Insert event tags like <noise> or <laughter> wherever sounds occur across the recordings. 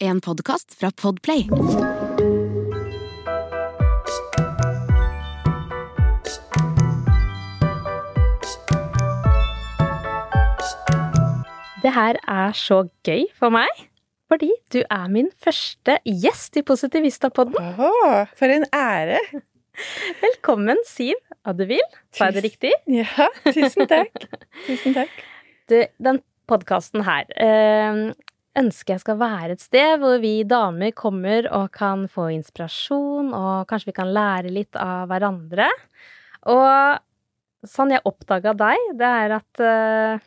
En podkast fra Podplay. Det her er så gøy for meg, fordi du er min første gjest i Positivista-podden. Åh, for en ære! Velkommen, Siv Adevil. Sa jeg det riktig? Ja, tusen takk. <laughs> Tusen takk. Du, den podkasten her eh, ønsker jeg skal være et sted hvor vi damer kommer og kan få inspirasjon, og kanskje vi kan lære litt av hverandre. Og sånn jeg oppdaga deg, det er at uh,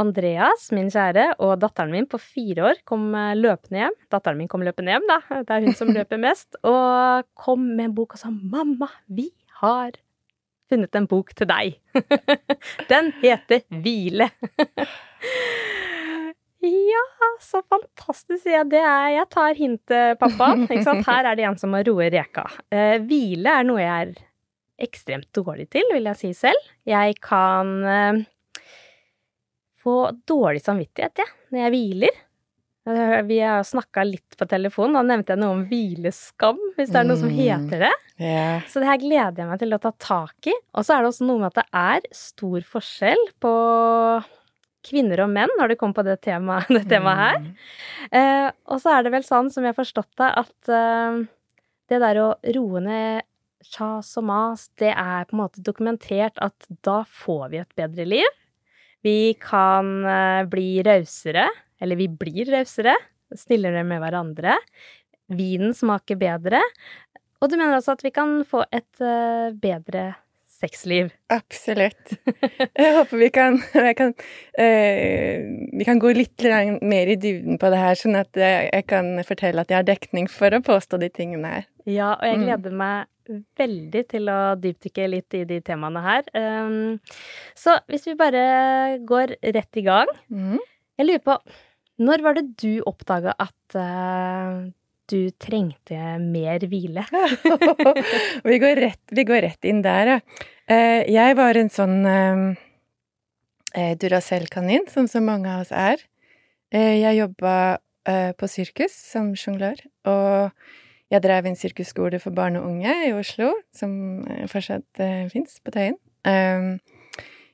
Andreas, min kjære, og datteren min på fire år kom eh, løpende hjem. Datteren min kom løpende hjem, da. Det er hun som <laughs> løper mest. Og kom med en bok og sa 'Mamma, vi har funnet en bok til deg'. <laughs> Den heter 'Hvile'. <laughs> Ja, så fantastisk, sier jeg. Det er Jeg tar hintet, pappa. Her er det en som må roe reka. Eh, hvile er noe jeg er ekstremt dårlig til, vil jeg si selv. Jeg kan eh, få dårlig samvittighet, jeg, når jeg hviler. Eh, Vi har snakka litt på telefon, da nevnte jeg noe om hvileskam, hvis det er noe som Mm. heter det. Ja. Så det her gleder jeg meg til å ta tak i. Og så er det også noe med at det er stor forskjell på kvinner og menn når det kommer på det temaet, <laughs> det temaet her. Eh, og så er det vel sånn, som jeg har forstått det, at eh, det der å roe ned kjas og mas, det er på en måte dokumentert at da får vi et bedre liv. Vi kan eh, bli rausere, eller vi blir rausere, snillere med hverandre. Vinen smaker bedre. Og du mener altså at vi kan få et eh, bedre sexliv? Absolutt. Jeg håper vi kan, jeg kan eh, Vi kan gå litt mer i dybden på det her, sånn at jeg, jeg kan fortelle at jeg har dekning for å påstå de tingene her. Ja, og jeg Mm. gleder meg veldig til å dypdykke litt i de temaene her. Um, så hvis vi bare går rett i gang Mhm. Jeg lurer på, når var det du oppdaga at eh, du trengte mer hvile? <laughs> vi, går rett, vi går rett inn der, ja. Eh, jeg var en sånn eh, eh, Duracell-kanin, som så mange av oss er. Jeg jobba på sirkus som sjonglør, og jeg drev en sirkusskole for barn og unge i Oslo, som fortsatt fins på Tøyen.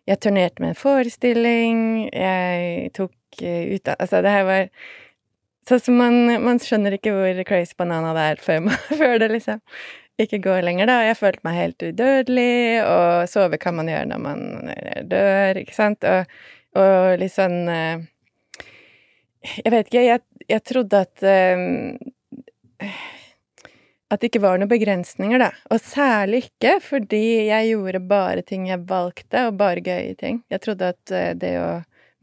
Jeg turnerte med en forestilling, jeg tok ut Altså, det her var Sånn som man, man skjønner ikke hvor crazy banana det er før, man, <laughs> før det liksom ikke går lenger, da. Jeg følte meg helt udødelig, og sove kan man gjøre når man dør, ikke sant? Og, og litt sånn eh, Jeg vet ikke, jeg, jeg trodde at eh, At det ikke var noen begrensninger, da. Og særlig ikke fordi jeg gjorde bare ting jeg valgte, og bare gøye ting. Jeg trodde at eh, det å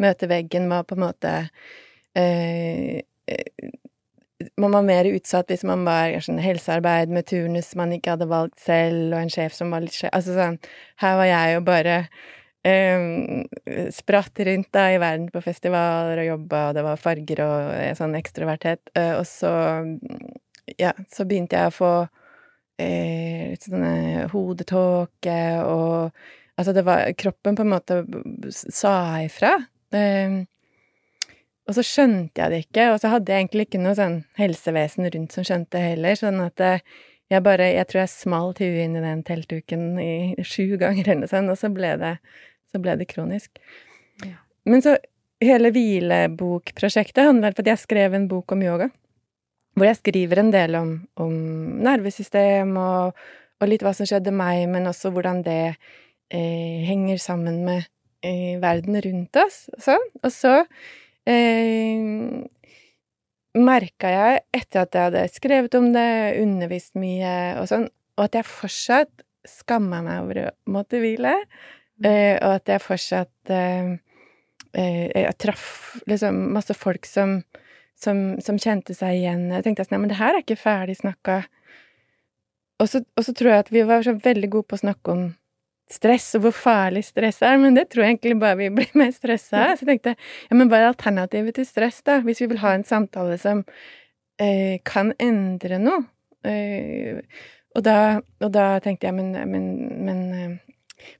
møte veggen var på en måte eh, man var mer utsatt hvis man var sånn helsearbeid med turnus man ikke hadde valgt selv, og en sjef som var litt sjef Altså sånn Her var jeg jo bare um, spratt rundt da i verden på festivaler og jobba, og det var farger og eh, sånn ekstroverthet. Uh, og så Ja, så begynte jeg å få uh, litt sånne hodetåke og Altså, det var Kroppen på en måte sa ifra. Um, og så skjønte jeg det ikke, og så hadde jeg egentlig ikke noe sånn helsevesen rundt som skjønte det heller, sånn at eh, jeg bare Jeg tror jeg smalt huet inn i den teltduken i sju ganger eller noe sånt, og så ble det, så ble det kronisk. Ja. Men så hele hvilebokprosjektet handler om at jeg skrev en bok om yoga, hvor jeg skriver en del om, om nervesystem og, og litt hva som skjedde meg, men også hvordan det eh, henger sammen med eh, verden rundt oss. Så, Og så eh, merka jeg, etter at jeg hadde skrevet om det, undervist mye og sånn, og at jeg fortsatt skamma meg over å måtte hvile, eh, og at jeg fortsatt eh, eh, Jeg traff liksom masse folk som, som, som kjente seg igjen. Jeg tenkte sånn, nei, men det her er ikke ferdig snakka. Og så, og så tror jeg at vi var så veldig gode på å snakke om stress, og hvor farlig stress er, men det tror jeg egentlig bare vi blir mer stressa av. Så jeg tenkte, ja, men hva er alternativet til stress, da? Hvis vi vil ha en samtale som eh, kan endre noe? Eh, og, da, og da tenkte jeg, men, men, men eh,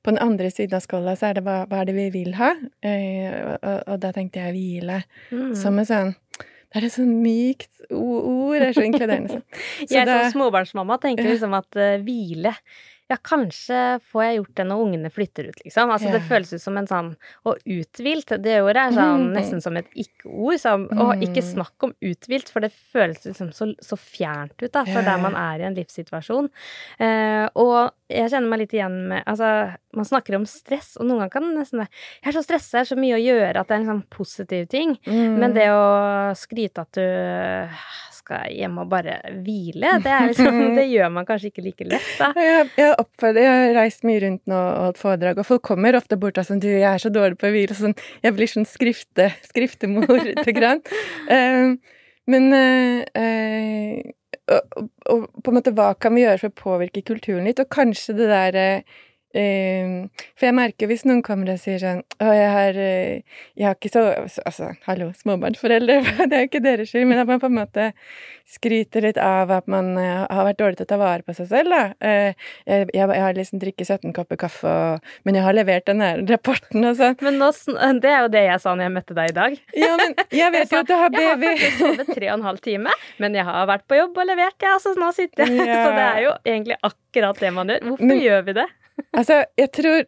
på den andre siden av skåla så er det hva, hva er det vi vil ha? Eh, og, og, og da tenkte jeg hvile. Mm. Som en sånn Det er et sånn mykt ord. Det er så inkluderende. Så. Så jeg da- som småbarnsmamma tenker liksom at uh, hvile Ja, kanskje får jeg gjort det når ungene flytter ut, liksom. Altså, det føles ut som en sånn Og uthvilt, det ordet er sånn Mm. nesten som et ikke-ord. Sånn, og ikke Mm. snakk om uthvilt, for det føles liksom så, så fjernt ut, da, for yeah. der man er i en livssituasjon. Eh, og jeg kjenner meg litt igjen med Altså, man snakker om stress, og noen ganger kan det nesten være Jeg er så stressa, det er så mye å gjøre at det er en sånn positiv ting. Mm. Men det å skryte at du skal hjem og bare hvile, det, liksom, <laughs> det gjør man kanskje ikke like lett, da. Jeg, jeg, oppfører, jeg har reist mye rundt nå og holdt foredrag, og folk kommer ofte bort og sånn 'Du, jeg er så dårlig på å hvile', sånn Jeg blir sånn skrifte, skriftemor <laughs> lite grann. um, men uh, uh, og, og, og på en måte hva kan vi gjøre for å påvirke kulturen litt? Og kanskje det der eh, For jeg merker hvis noen kommer og sier sånn 'Å, jeg har, eh, jeg har ikke så Altså, hallo, småbarnsforeldre, <laughs> det er jo ikke deres skyld, men at man på en måte skryter litt av at man eh, har vært dårlig til å ta vare på seg selv, da. Eh, jeg, jeg, jeg har liksom drikket 17 kopper kaffe, og, men jeg har levert den her rapporten og sånn. Men nå, det er jo det jeg sa når jeg møtte deg i dag. Ja, men jeg <laughs> vet jo at du har Jeg har faktisk sovet tre og en halv time, men jeg har vært på jobb og levert, jeg. Altså, nå sitter jeg. <laughs> Ja. Så det er jo egentlig akkurat det man gjør. Hvorfor Men- gjør vi det? Altså, jeg tror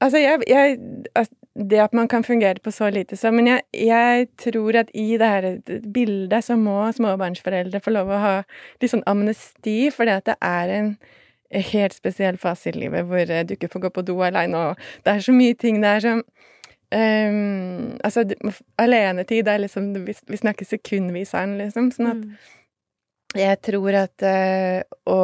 Altså, jeg, jeg altså, Det at man kan fungere på så lite så Men jeg, jeg tror at i det her bildet så må småbarnsforeldre få lov å ha litt sånn amnesti, fordi at det er en helt spesiell fase i livet hvor eh, du ikke får gå på do aleine, og det er så mye ting der som um, altså, alenetid er liksom Vi, vi snakker sekundvis her, liksom. Sånn at jeg tror at uh, å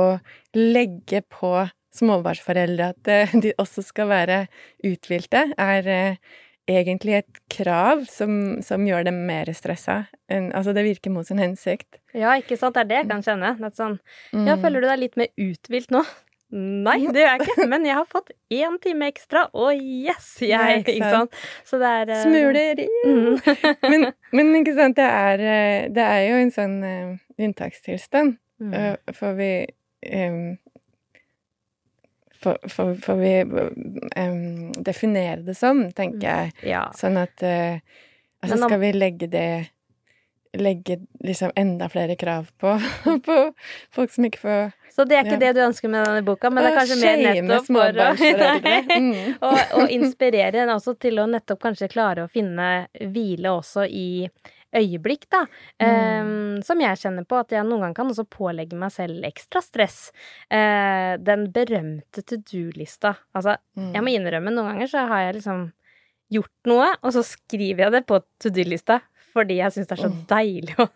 legge på småbarnsforeldre at eh, de også skal være uthvilte, er eh, egentlig et krav som, som gjør dem mer stressa. Altså, det virker mot sin hensikt. Ja, ikke sant. Det er det jeg kan kjenne. Det er sånn, Mm. ja, føler du deg litt mer uthvilt nå? Nei, det gjør jeg ikke, men jeg har fått én time ekstra, og yes! Jeg, ikke sant. Så det er uh... Smuler Mm. <laughs> men, men ikke sant, det er, det er jo en sånn unntakstilstand. Mm. Eh, For vi um, for, for, for vi um, definere det som, tenker jeg. Ja. Sånn at uh, Altså, skal vi legge det Legge liksom enda flere krav på, <laughs> på folk som ikke får Så det er ikke Ja. det du ønsker med denne boka, men det er kanskje mer nettopp for å. <laughs> Mm. og, og inspirere en også til å nettopp kanskje klare å finne hvile også i øyeblikk, da. Mm. Em, som jeg kjenner på at jeg noen ganger kan også pålegge meg selv ekstra stress. Eh, den berømte to do-lista. Altså, Mm. jeg må innrømme, noen ganger så har jeg liksom gjort noe, og så skriver jeg det på to do-lista fordi jeg syns det er så deilig å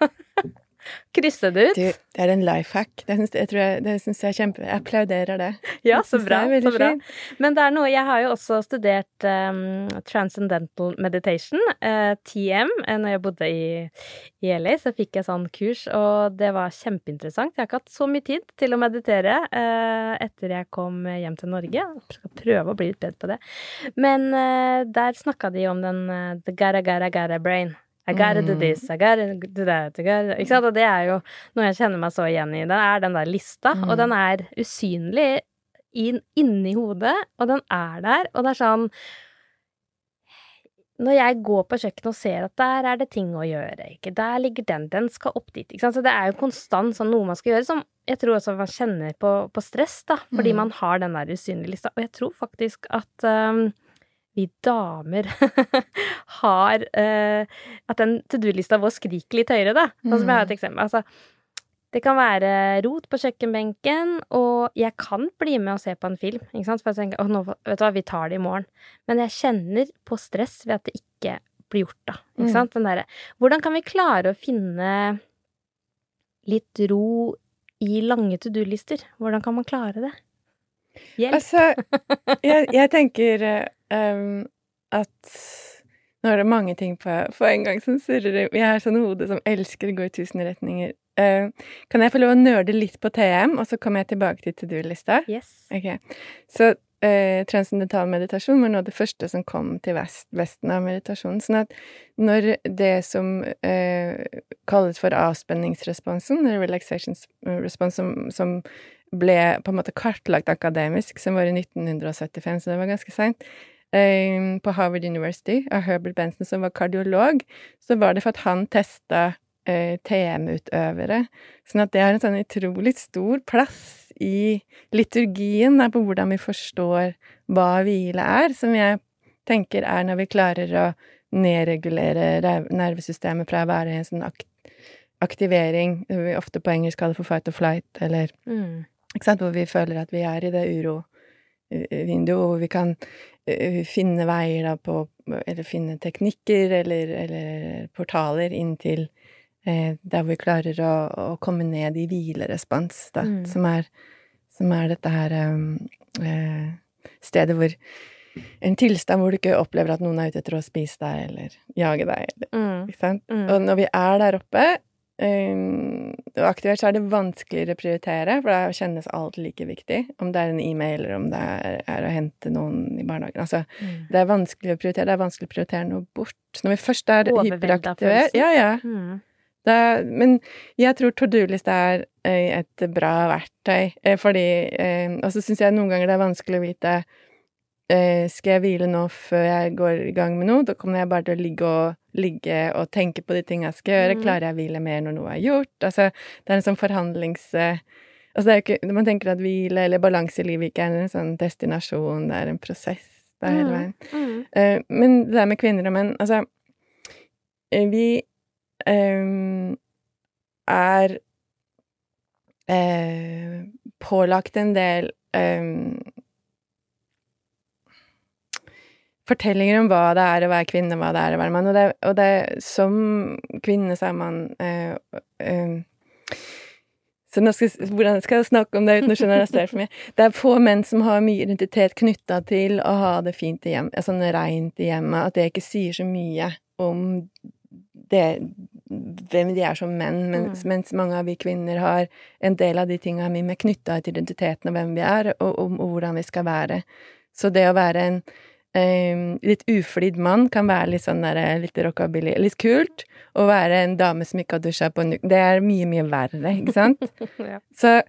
krysse det ut. Du, det er en life hack. Det syns jeg, tror jeg, det syns jeg er kjempe... Jeg applauderer det. Ja, så synes bra. Så bra. fint. Men det er noe Jeg har jo også studert um, transcendental meditation, uh, TM, eh, når jeg bodde i, i LA. Så fikk jeg sånn kurs, og det var kjempeinteressant. Jeg har ikke hatt så mye tid til å meditere uh, etter jeg kom hjem til Norge. Jeg skal prøve å bli litt bedre på det. Men uh, der snakka de om den uh, the gara gara gara brain. I gotta do Mm. this, I gotta do that, I gotta Ikke sant? Og det er jo noe jeg kjenner meg så igjen i. Det er den der lista, og Mm. den er usynlig inn, inni hodet, og den er der, og det er sånn Når jeg går på kjøkkenet og ser at der er det ting å gjøre, ikke der ligger den, den skal opp dit, ikke sant, så det er jo konstant sånn noe man skal gjøre, som jeg tror også man kjenner på, på stress, da, fordi Mm. man har den der usynlige lista, og jeg tror faktisk at um, vi damer <laughs> har eh, At den to do-lista vår skriker litt høyere, da. Sånn som jeg har et eksempel. Altså, det kan være rot på kjøkkenbenken, og jeg kan bli med og se på en film. Ikke sant? For jeg tenker, «Å, nå, vet du hva, vi tar det i morgen. Men jeg kjenner på stress ved at det ikke blir gjort, da. Ikke Mm. sant? Den derre Hvordan kan vi klare å finne litt ro i lange to do-lister? Hvordan kan man klare det? Hjelp. Altså, jeg, jeg tenker eh, um, at nå er det mange ting på, på en gang som surrer. Jeg har sånn hode som elsker å gå i tusen retninger. Uh, kan jeg få lov å nerde litt på TM, og så kommer jeg tilbake til to do-lista? Yes. Okay. Så uh, transcendental meditasjon var noe av det første som kom til vest, vesten av meditasjonen. Sånn at når det som uh, kalles for avspenningsresponsen, relaxation response, som, som ble på en måte kartlagt akademisk, som var i 1975, så det var ganske seint, eh, på Harvard University av Herbert Benson, som var kardiolog, så var det for at han testa eh, TM-utøvere. Sånn at det har en sånn utrolig stor plass i liturgien der, på hvordan vi forstår hva hvile er, som jeg tenker er når vi klarer å nedregulere nervesystemet fra å være en sånn akt aktivering, vi ofte på engelsk kaller for fight or flight, eller mm. ikke sant, hvor vi føler at vi er i det urovinduet, hvor vi kan finne veier da på Eller finne teknikker eller, eller portaler inn til eh, der vi klarer å, å, komme ned i hvilerespons, da, mm. som, er, som er dette her um, uh, stedet hvor en tilstand hvor du ikke opplever at noen er ute etter å spise deg eller jage deg. Eller, mm. Ikke sant? Mm. Og når vi er der oppe, aktivert, så er det vanskeligere å prioritere, for da kjennes alt like viktig. Om det er en e-mail, eller om det er, er, å hente noen i barnehagen. Altså, mm. det er vanskelig å prioritere. Det er vanskelig å prioritere noe bort. Så når vi først er hyperaktivert Ja, ja. Mm. Det, men jeg tror to do-list er eh, et bra verktøy, eh, fordi eh, Og så syns jeg noen ganger det er vanskelig å vite skal jeg hvile nå før jeg går i gang med noe? Da kommer jeg bare til å ligge og, ligge og tenke på de tingene jeg skal gjøre. Mm. Klarer jeg å hvile mer når noe er gjort? Altså, det er en sånn forhandlings... Altså, er jo ikke Man tenker at hvile eller balanse i livet ikke er en sånn destinasjon, det er en prosess. Det er hele mm. veien. Mm. Uh, men det der med kvinner og menn Altså, eh, vi um, er uh, pålagt en del um, fortellinger om hva det er å være kvinne, hva det er å være mann. Og, det, og det, som kvinne så er man øh, øh, så nå skal, hvordan skal jeg snakke om det uten å generalisere for mye? <laughs> Det er få menn som har mye identitet knytta til å ha det fint i hjem, sånn reint i hjemmet, at det ikke sier så mye om det, hvem de er som menn, mens, mm. mens, mange av vi kvinner har en del av de tinga mye mer knytta til identiteten og hvem vi er, og, og, og, hvordan vi skal være. Så det å være en litt uflidd mann kan være litt sånn der, eh, litt rockabilly Litt kult. Å være en dame som ikke har dusja på en uke. Det er mye, mye verre, ikke sant? <laughs> ja. så,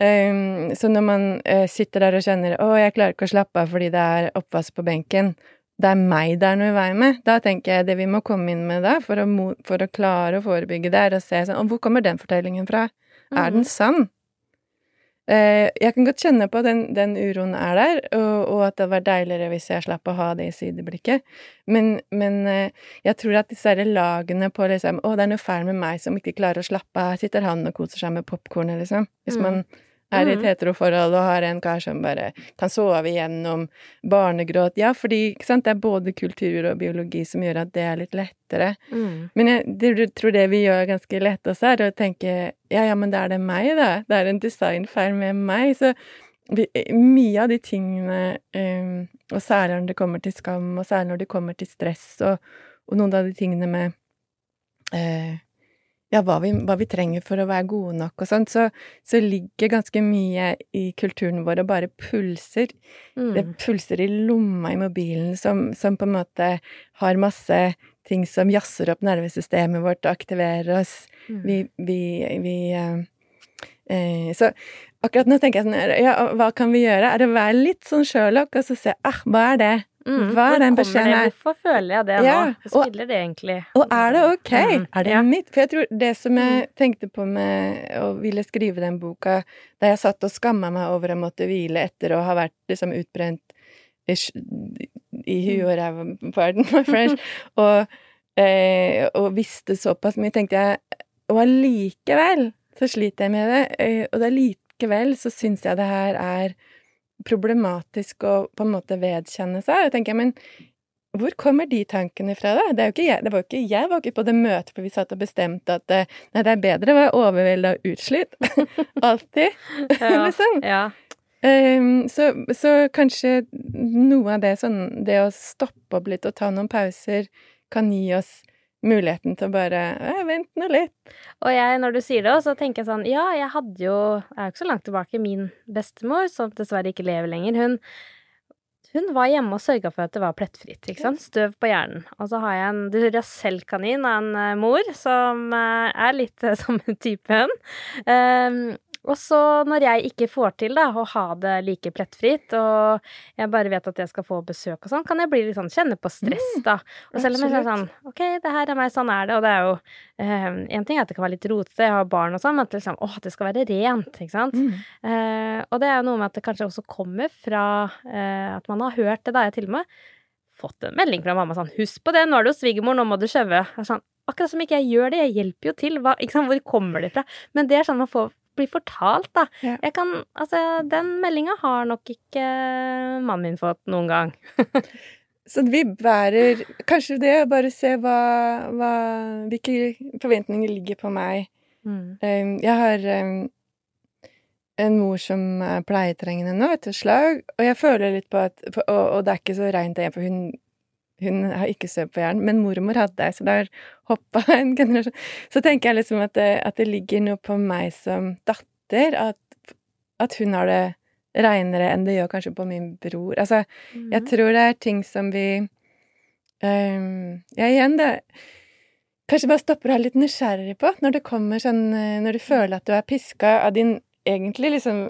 um, så, når man uh, sitter der og kjenner 'Å, jeg klarer ikke å slappe av fordi det er oppvask på benken', det er meg det er noe i vei med. Da tenker jeg det vi må komme inn med da, for å, for å klare å forebygge det, er å se sånn hvor kommer den fortellingen fra? Mm. Er den sann? Eh, jeg kan godt kjenne på at den, den uroen er der, og, og, at det hadde vært deiligere hvis jeg slapp å ha det i sideblikket. Men, men eh, jeg tror at disse lagene på liksom Å, det er noe feil med meg som ikke klarer å slappe av. Sitter han og koser seg med popkornet, liksom. Hvis mm. Er i et mm. heteroforhold og har en kar som bare kan sove igjennom barnegråt. Ja, fordi det er både kultur og biologi som gjør at det er litt lettere. Mm. Men jeg tror det vi gjør ganske lett også, er å tenke ja, ja, men det er det meg, da. Det er en designfeil med meg. Så vi, mye av de tingene, um, og særlig når det kommer til skam, og særlig når det kommer til stress, og, og noen av de tingene med uh, ja, hva vi, hva vi, trenger for å være gode nok og sånt, så, så, ligger ganske mye i kulturen vår og bare pulser. Mm. Det pulser i lomma i mobilen som, som, på en måte har masse ting som jazzer opp nervesystemet vårt og aktiverer oss. Mm. Vi, vi, vi uh, uh, Så akkurat nå tenker jeg sånn Ja, hva kan vi gjøre? Er det å være litt sånn Sherlock og så se ah, hva er det? Mm, Hva er den beskjeden her? Hvorfor føler jeg det ja, nå? Hva spiller det egentlig? Og er det ok? Mm, er det ja. mitt? For jeg tror det som jeg mm. tenkte på med å ville skrive den boka, da jeg satt og skamma meg over å måtte hvile etter å ha vært liksom utbrent i, i huet og ræva, pardon my French, <laughs> og, eh, og visste såpass mye, tenkte jeg Og allikevel så sliter jeg med det, eh, og allikevel så syns jeg det her er problematisk å på en måte vedkjenne seg. Og tenker men hvor kommer de tankene fra, da? Det, jeg, det var jo ikke jeg var ikke på det møtet hvor vi satt og bestemte at eh, nei, det er bedre å være overvelda og utslitt. <laughs> Alltid. <laughs> Liksom. Ja. Um, så, så, kanskje noe av det sånn Det å stoppe opp litt og ta noen pauser kan gi oss muligheten til å bare Vent nå litt. Og jeg, når du sier det, så tenker jeg sånn Ja, jeg hadde jo Jeg er jo ikke så langt tilbake. Min bestemor, som dessverre ikke lever lenger, hun hun var hjemme og sørga for at det var plettfritt. ikke sant? Støv på hjernen. Og så har jeg en Duracell-kanin av en uh, mor som uh, er litt <laughs> uh, som type Um, og så når jeg ikke får til da, å ha det like plettfritt, og jeg bare vet at jeg skal få besøk og sånn, kan jeg bli litt sånn kjenne på stress, Mm, da. Og selv om jeg er sånn Ok, det her er meg, sånn er det. Og det er jo eh, En ting er at det kan være litt rotete, jeg har barn og sånn, men at liksom å, det skal være rent, ikke sant. Mm. Eh, og det er jo noe med at det kanskje også kommer fra eh, at man har hørt det, da. Jeg til og med fått en melding fra mamma sånn 'Husk på det, nå er du hos svigermor, nå må du skjøve'. Sånn, akkurat som ikke jeg gjør det, jeg hjelper jo til. Hva? Hvor kommer det fra? Men det er sånn man får blir fortalt, da. Ja. Jeg kan Altså, den meldinga har nok ikke mannen min fått noen gang. <laughs> Så vi bærer Kanskje det bare se hva, hva Hvilke forventninger ligger på meg. Mm. Um, jeg har um, en mor som er pleietrengende nå etter slag, og jeg føler litt på at og, og det er ikke så reint det, for hun, hun har ikke søv på hjernen, men mormor hadde det, så det har hoppa <laughs> en generasjon. Så tenker jeg liksom at det, at det ligger noe på meg som datter, at, at hun har det reinere enn det gjør kanskje på min bror. Altså, jeg Mm. tror det er ting som vi um, Ja, igjen, det Kanskje bare stopper å er litt nysgjerrig på når det kommer sånn eh, Når du føler at du er piska av din egentlig liksom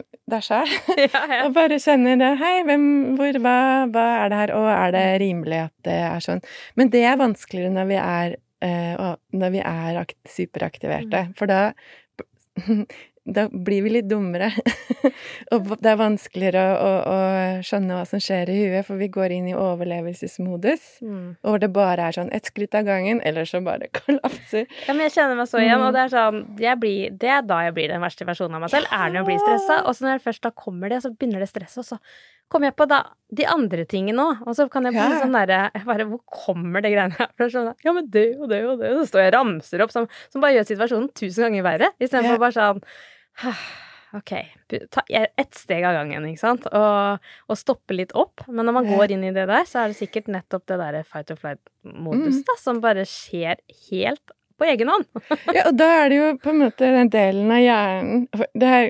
sjæl. <laughs> ja, ja. Og bare kjenner det Hei, hvem, hvor, hva, hva er det her? Og er det rimelig at det er sånn? Men det er vanskeligere når vi er, eh, når vi er akt, superaktiverte. For da da blir vi litt dummere. <laughs> og det er vanskeligere å, å, å skjønne hva som skjer i huet, for vi går inn i overlevelsesmodus. Mm. Og hvor det bare er sånn ett skritt av gangen, eller så bare <laughs> kollapser. Ja, men jeg kjenner meg så igjen, Mm. og det er sånn blir, Det er da jeg blir den verste versjonen av meg selv, er når jeg blir stressa. Og så når jeg først da kommer det, så begynner det stresset, og så kommer jeg på da de andre tingene òg. Og så kan jeg bli Ja. sånn derre Hvor kommer det greiene her fra? Sånn, ja, men det og det og det. Så står jeg og ramser opp, som, som bare gjør situasjonen tusen ganger verre. Istedenfor Ja. bare sånn <sighs> Ok, ta ett steg av gangen, ikke sant, og, og stoppe litt opp. Men når man går inn i det der, så er det sikkert nettopp det derre fight or flight-modus Mm. da, som bare skjer helt på egen hånd. <laughs> Ja, og da er det jo på en måte den delen av hjernen Det er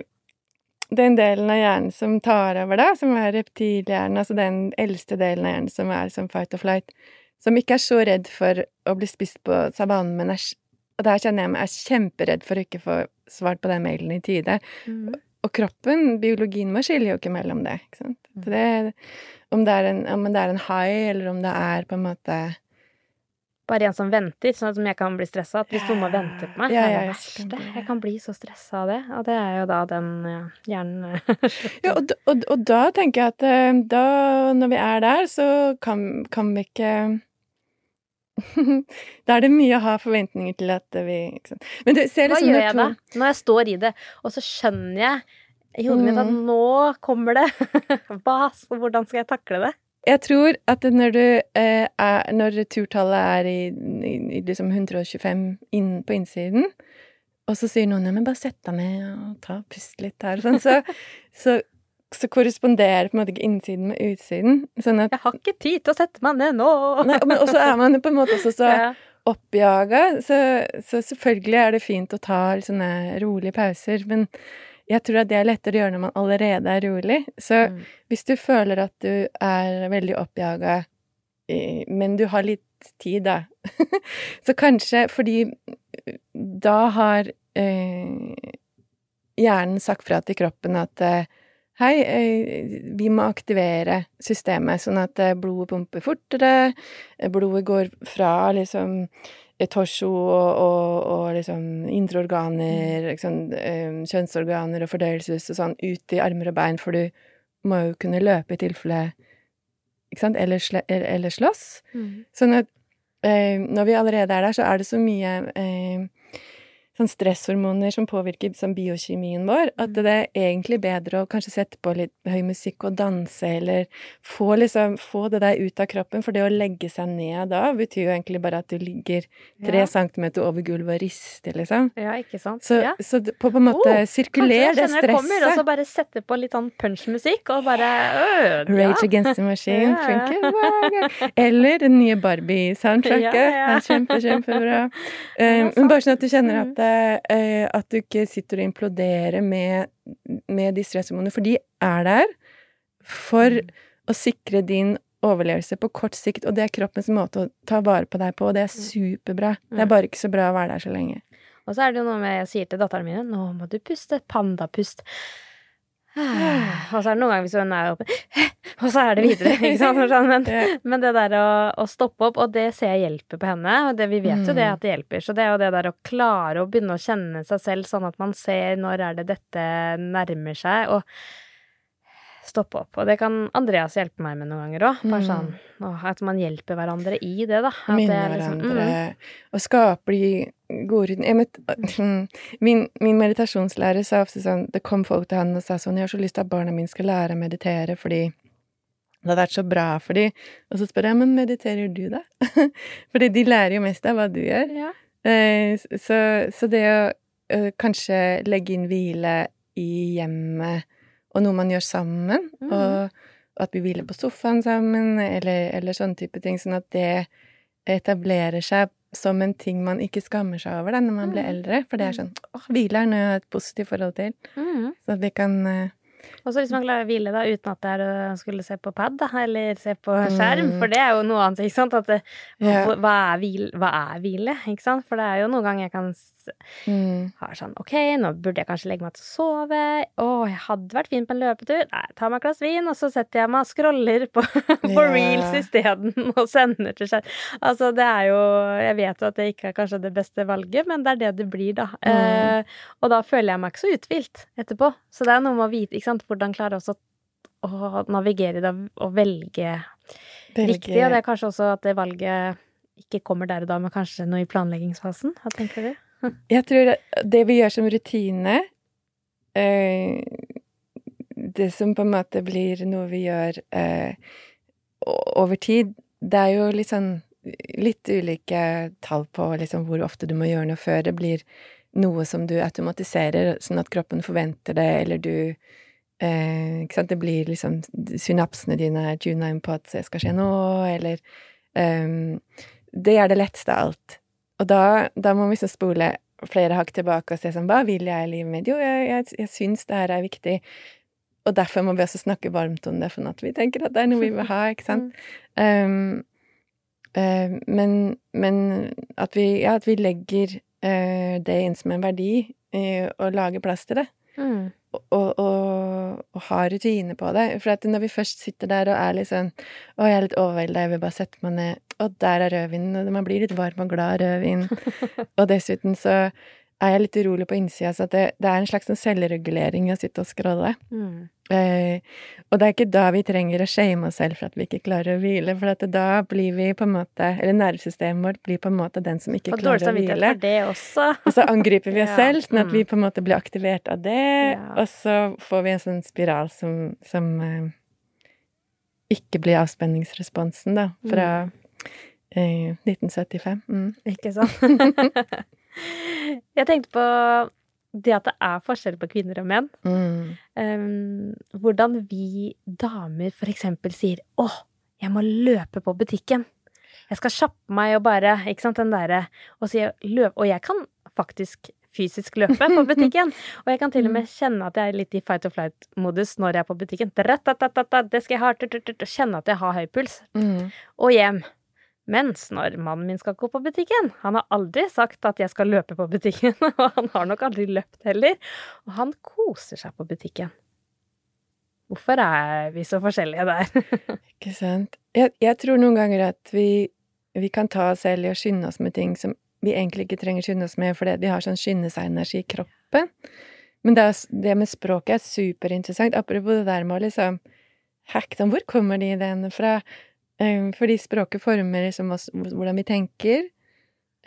den delen av hjernen som tar over da, som er reptilhjernen, altså den eldste delen av hjernen som er som fight or flight, som ikke er så redd for å bli spist på savannen, men er, og der kjenner jeg meg er kjemperedd for å ikke få svart på den mailen i tide. Og kroppen, biologien vår, skiller jo ikke mellom det. ikke? Så det, om, det er en, om det er en high, eller om det er på en måte Bare en som venter, sånn at jeg kan bli stressa. At hvis noen må vente på meg, Ja, det er ja, det verste. det. Jeg kan bli så stressa av det. Og det er jo da den ja, hjernen <laughs> Ja, og, og, og da tenker jeg at eh, da, når vi er der, så kan, kan vi ikke <laughs> Da er det mye å ha forventninger til at vi? Men du ser Hva liksom gjør jeg da? Når jeg står i det, og så skjønner jeg i hodet mitt at Mm. nå kommer det. <laughs> Hva, hvordan skal jeg takle det? Jeg tror at når du eh, er Når turtallet er i, i, i liksom 125 inn, på innsiden, og så sier noen ja, men bare sett deg ned og ta pust litt her, og sånn, så, <laughs> så, så korresponderer på en måte ikke innsiden med utsiden. Sånn at Jeg har ikke tid til å sette meg ned nå! Nei, men også er man på en måte også så <laughs> Ja. oppjaga, så, så selvfølgelig er det fint å ta sånne rolige pauser, men jeg tror at det er lettere å gjøre når man allerede er rolig. Så Mm. hvis du føler at du er veldig oppjaga, men du har litt tid, da, <laughs> så kanskje fordi da har eh, hjernen sagt fra til kroppen at eh, Hei, eh, vi må aktivere systemet, sånn at eh, blodet pumper fortere, eh, blodet går fra liksom torso og, og, og liksom indre organer, liksom, eh, kjønnsorganer og fordøyelses og sånn, ut i armer og bein, for du må jo kunne løpe i tilfelle Ikke sant? Eller, eller, slåss. Mm. Sånn at eh, når vi allerede er der, så er det så mye eh, sånn stresshormoner som påvirker sånn biokjemien vår, at det er egentlig bedre å kanskje sette på litt høy musikk og danse, eller få liksom få det der ut av kroppen, for det å legge seg ned da betyr jo egentlig bare at du ligger tre Ja. centimeter over gulvet og rister, liksom. ja, ikke sant? Så, ja. så på, på en måte Oh, sirkuler det Kanskje jeg kommer, og så bare sette på litt sånn punchmusikk, og bare øh, Rage ja. Against the Machine <laughs> funker. Eller den nye Barbie-soundtracket. <laughs> Ja, ja. kjempe, kjempebra. <laughs> Um, men bare sånn at du kjenner Mm. at, eh, at du ikke sitter og imploderer med, med de stresshormonene, for de er der for Mm. å sikre din overlevelse på kort sikt, og det er kroppens måte å ta vare på deg på, og det er Mm. superbra. Det er bare ikke så bra å være der så lenge. Og så er det jo noe med Jeg sier til datteren min nå må du puste. Pandapust. <sighs> Og så er det noen ganger hvis hun er oppe <laughs> Og så er det videre, ikke sant? Men, <laughs> men det der å, å, stoppe opp, og det ser jeg hjelper på henne, og det, vi vet jo det mm. at det hjelper. Så det er jo det der å klare å begynne å kjenne seg selv sånn at man ser når er det dette nærmer seg. og stoppe opp. Og det kan Andreas hjelpe meg med noen ganger òg. Bare mm. sånn at man hjelper hverandre i det, da. At Minne liksom, hverandre. Mm. Og skape de gode rutiner. Min, min, meditasjonslærer sa ofte sånn Det kom folk til han og sa sånn Jeg har så lyst til at barna mine skal lære å meditere fordi det hadde vært så bra for dem. Og så spør jeg men mediterer du, da? <laughs> fordi de lærer jo mest av hva du gjør. Ja. Eh, så, så, det å eh, kanskje legge inn hvile i hjemmet og noe man gjør sammen, mm. og, at vi hviler på sofaen sammen, eller, eller sånne type ting, sånn at det etablerer seg som en ting man ikke skammer seg over da, når man blir mm. eldre. For det er sånn åh, hvile er noe jeg har et positivt forhold til. Mm. Så det kan uh, og så hvis man klarer å hvile da, uten at det er å skulle se på pad, da, eller se på skjerm, mm. for det er jo noe annet, ikke sant? At det, yeah. hva, er hvile, hva, er hvile, ikke sant? For det er jo noen ganger jeg kan mm. ha sånn Ok, nå burde jeg kanskje legge meg til å sove. Å, jeg hadde vært fin på en løpetur. Nei, ta meg et glass vin, og så setter jeg meg og scroller på, <laughs> på yeah. reels isteden, <laughs> og sender til skjerm. Altså, det er jo Jeg vet jo at det ikke er kanskje det beste valget, men det er det det blir, da. Mm. Eh, og da føler jeg meg ikke så uthvilt etterpå. Så det er noe med å vite, ikke sant hvordan klare også å navigere i det og velge, velge, riktig. Og det er kanskje også at det valget ikke kommer der og da, men kanskje noe i planleggingsfasen. Hva tenker du? <laughs> Jeg tror det vi gjør som rutine eh, Det som på en måte blir noe vi gjør eh, over tid, det er jo litt sånn litt ulike tall på liksom hvor ofte du må gjøre noe før det blir noe som du automatiserer, sånn at kroppen forventer det, eller du Eh, ikke sant, det blir liksom Synapsene dine er tuna inn på at det skal skje nå, eller eh, Det er det letteste av alt. Og da, da må vi så spole flere hakk tilbake og se sånn Hva vil jeg i livet mitt? Jo, jeg, jeg, jeg syns det her er viktig. Og derfor må vi også snakke varmt om det, for at vi tenker at det er noe vi vil ha, ikke <laughs> sant? Um, uh, men, men, at vi, ja, at vi legger uh, det inn som en verdi, uh, og lager plass til det. Mm og, og, og ha rutiner på det. For at når vi først sitter der og er litt sånn Å, jeg er litt overvelda, jeg vil bare sette meg ned. Og der er rødvinen. Og man blir litt varm og glad av rødvin. <laughs> og dessuten så er jeg litt urolig på innsida, så det, det, er en slags sånn selvregulering å sitte og scrolle. Mm. Eh, og det er ikke da vi trenger å shame oss selv for at vi ikke klarer å hvile, for at da blir vi på en måte Eller nervesystemet vårt blir på en måte den som ikke for klarer å hvile. For det også. og så angriper vi oss <laughs> ja. selv, sånn at vi mm. på en måte blir aktivert av det, ja. og så får vi en sånn spiral som, som eh, ikke blir avspenningsresponsen, da, fra mm. eh, 1975. Mm. Ikke sant? <laughs> <laughs> Jeg tenkte på det at det er forskjell på kvinner og menn. Mm. Um, hvordan vi damer for eksempel sier 'Å, jeg må løpe på butikken'. Jeg skal kjappe meg og bare Ikke sant, den derre Og Og jeg kan faktisk fysisk løpe på butikken. <laughs> Og jeg kan til og med kjenne at jeg er litt i fight or flight-modus når jeg er på butikken. Det skal jeg ha. Kjenne at jeg har høy puls. Mm. Og hjem. Mens når mannen min skal gå på butikken Han har aldri sagt at jeg skal løpe på butikken, <laughs> og han har nok aldri løpt heller. Og han koser seg på butikken. Hvorfor er vi så forskjellige der? <laughs> Ikke sant. Jeg, jeg, tror noen ganger at vi, vi kan ta oss selv i å skynde oss med ting som vi egentlig ikke trenger skynde oss med, fordi vi har sånn skynde seg-energi i kroppen. Men det, det, med språket er superinteressant. Apropos det der med å liksom hacke dem. Hvor kommer de ideene fra? Ehm, fordi språket former liksom oss, hvordan vi tenker.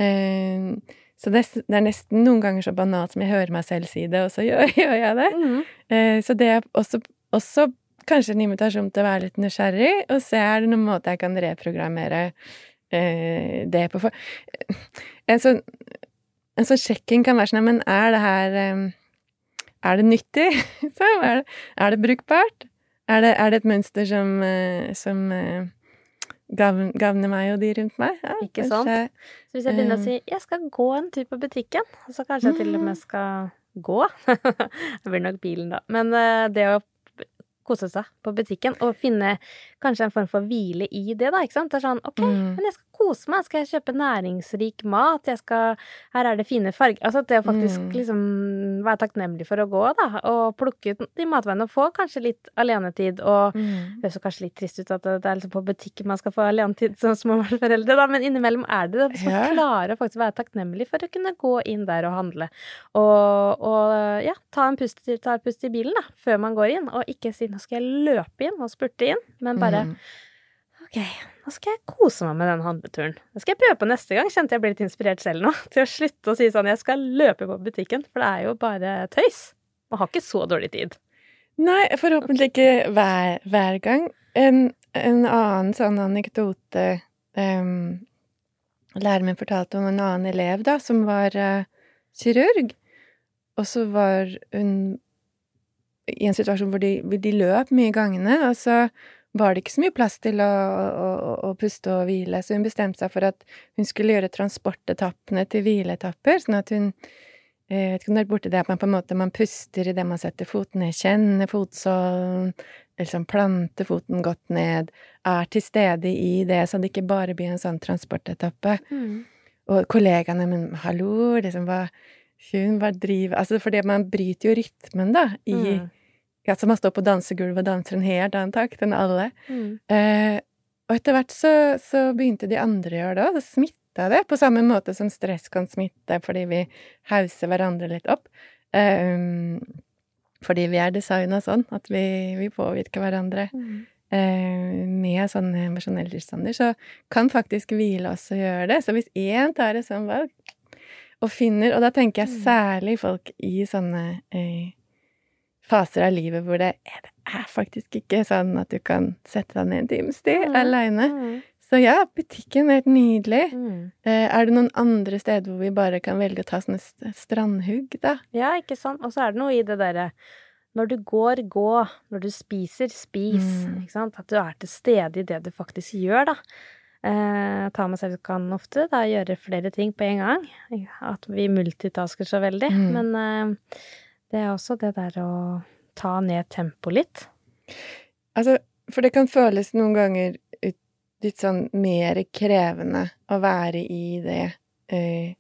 Ehm, så det, er nesten noen ganger så banalt som jeg hører meg selv si det, og så <laughs> gjør, gjør jeg det. Mm. Så det er også, også, kanskje en invitasjon til å være litt nysgjerrig, og se er det noen måte jeg kan reprogrammere eh, det på. En sånn, en sånn sjekking kan være sånn Men er det her Er det nyttig? <laughs> er, det, er det brukbart? Er det, er det, et mønster som, eh, som gagner meg og de rundt meg. Ja, ikke sant? Så hvis jeg begynner å eh, si 'jeg skal gå en tur på butikken', så kanskje jeg til og med mm. skal gå. <laughs> det blir nok bilen, da. Men eh, det å kose seg på butikken, og finne kanskje en form for hvile i det, da, ikke sant. Det er sånn ok, Mm. men jeg skal kose meg, skal jeg kjøpe næringsrik mat, jeg skal Her er det fine farger Altså det å faktisk Mm. liksom være takknemlig for å gå, da, og plukke ut de matveiene og få kanskje litt alenetid og Mm. det høres kanskje litt trist ut at det er liksom på butikken man skal få alenetid som småbarnsforeldre, da, men innimellom er det det. Hvis man Ja. klarer å faktisk være takknemlig for å kunne gå inn der og handle. Og, og ja, ta en pust, ta en pust i bilen da, før man går inn, og ikke si 'nå skal jeg løpe inn og spurte inn', men bare Mm. Ok, nå skal jeg kose meg med den handleturen. Det skal jeg prøve på neste gang. Kjente jeg ble litt inspirert selv nå. <laughs> Til å slutte å si sånn 'jeg skal løpe på butikken', for det er jo bare tøys. Man har ikke så dårlig tid. Nei, forhåpentlig ikke hver, hver gang. En, en annen sånn anekdote um, Læreren min fortalte om en annen elev da, som var uh, kirurg. Og så var hun i en situasjon hvor de, hvor de løp mye i gangene, og så var det ikke så mye plass til å, å, å, puste og hvile, så hun bestemte seg for at hun skulle gjøre transportetappene til hvileetapper, sånn at hun eh, jeg vet ikke om du har vært borti det, at man på en måte man puster idet man setter foten ned, kjenner fotsålen, liksom planter foten godt ned, er til stede i det, så det ikke bare blir en sånn transportetappe. Og kollegaene Men hallo, liksom, hva Hun hva driver Altså, fordi man bryter jo rytmen, da, i Mm. Altså, man står på dansegulvet og danser en helt annen takt enn alle. Mm. Eh, og etter hvert så, så begynte de andre å gjøre det òg. Det smitta det, på samme måte som stress kan smitte fordi vi hauser hverandre litt opp. Eh, fordi vi er designa sånn at vi, vi påvirker hverandre Mm. eh, med sånne emosjonelle tilstander. Så kan faktisk hvile også gjøre det. Så hvis én tar et sånt valg og finner Og da tenker jeg Mm. særlig folk i sånne eh, faser av livet hvor det er, det er faktisk ikke sånn at du kan sette deg ned en times tid Mm. aleine. Mm. Så ja, butikken er helt nydelig. Mm. Eh, er det noen andre steder hvor vi bare kan velge å ta sånne strandhugg, da? Ja, ikke sant. Og så er det noe i det derre når du går, gå. Når du spiser, spis. Mm. Ikke sant? At du er til stede i det du faktisk gjør, da. Eh, ta med seg kan ofte da gjøre flere ting på en gang. At vi multitasker så veldig. Mm. Men eh, det er også det der å ta ned tempoet litt. Altså, for det kan føles noen ganger litt sånn mer krevende å være i det eh,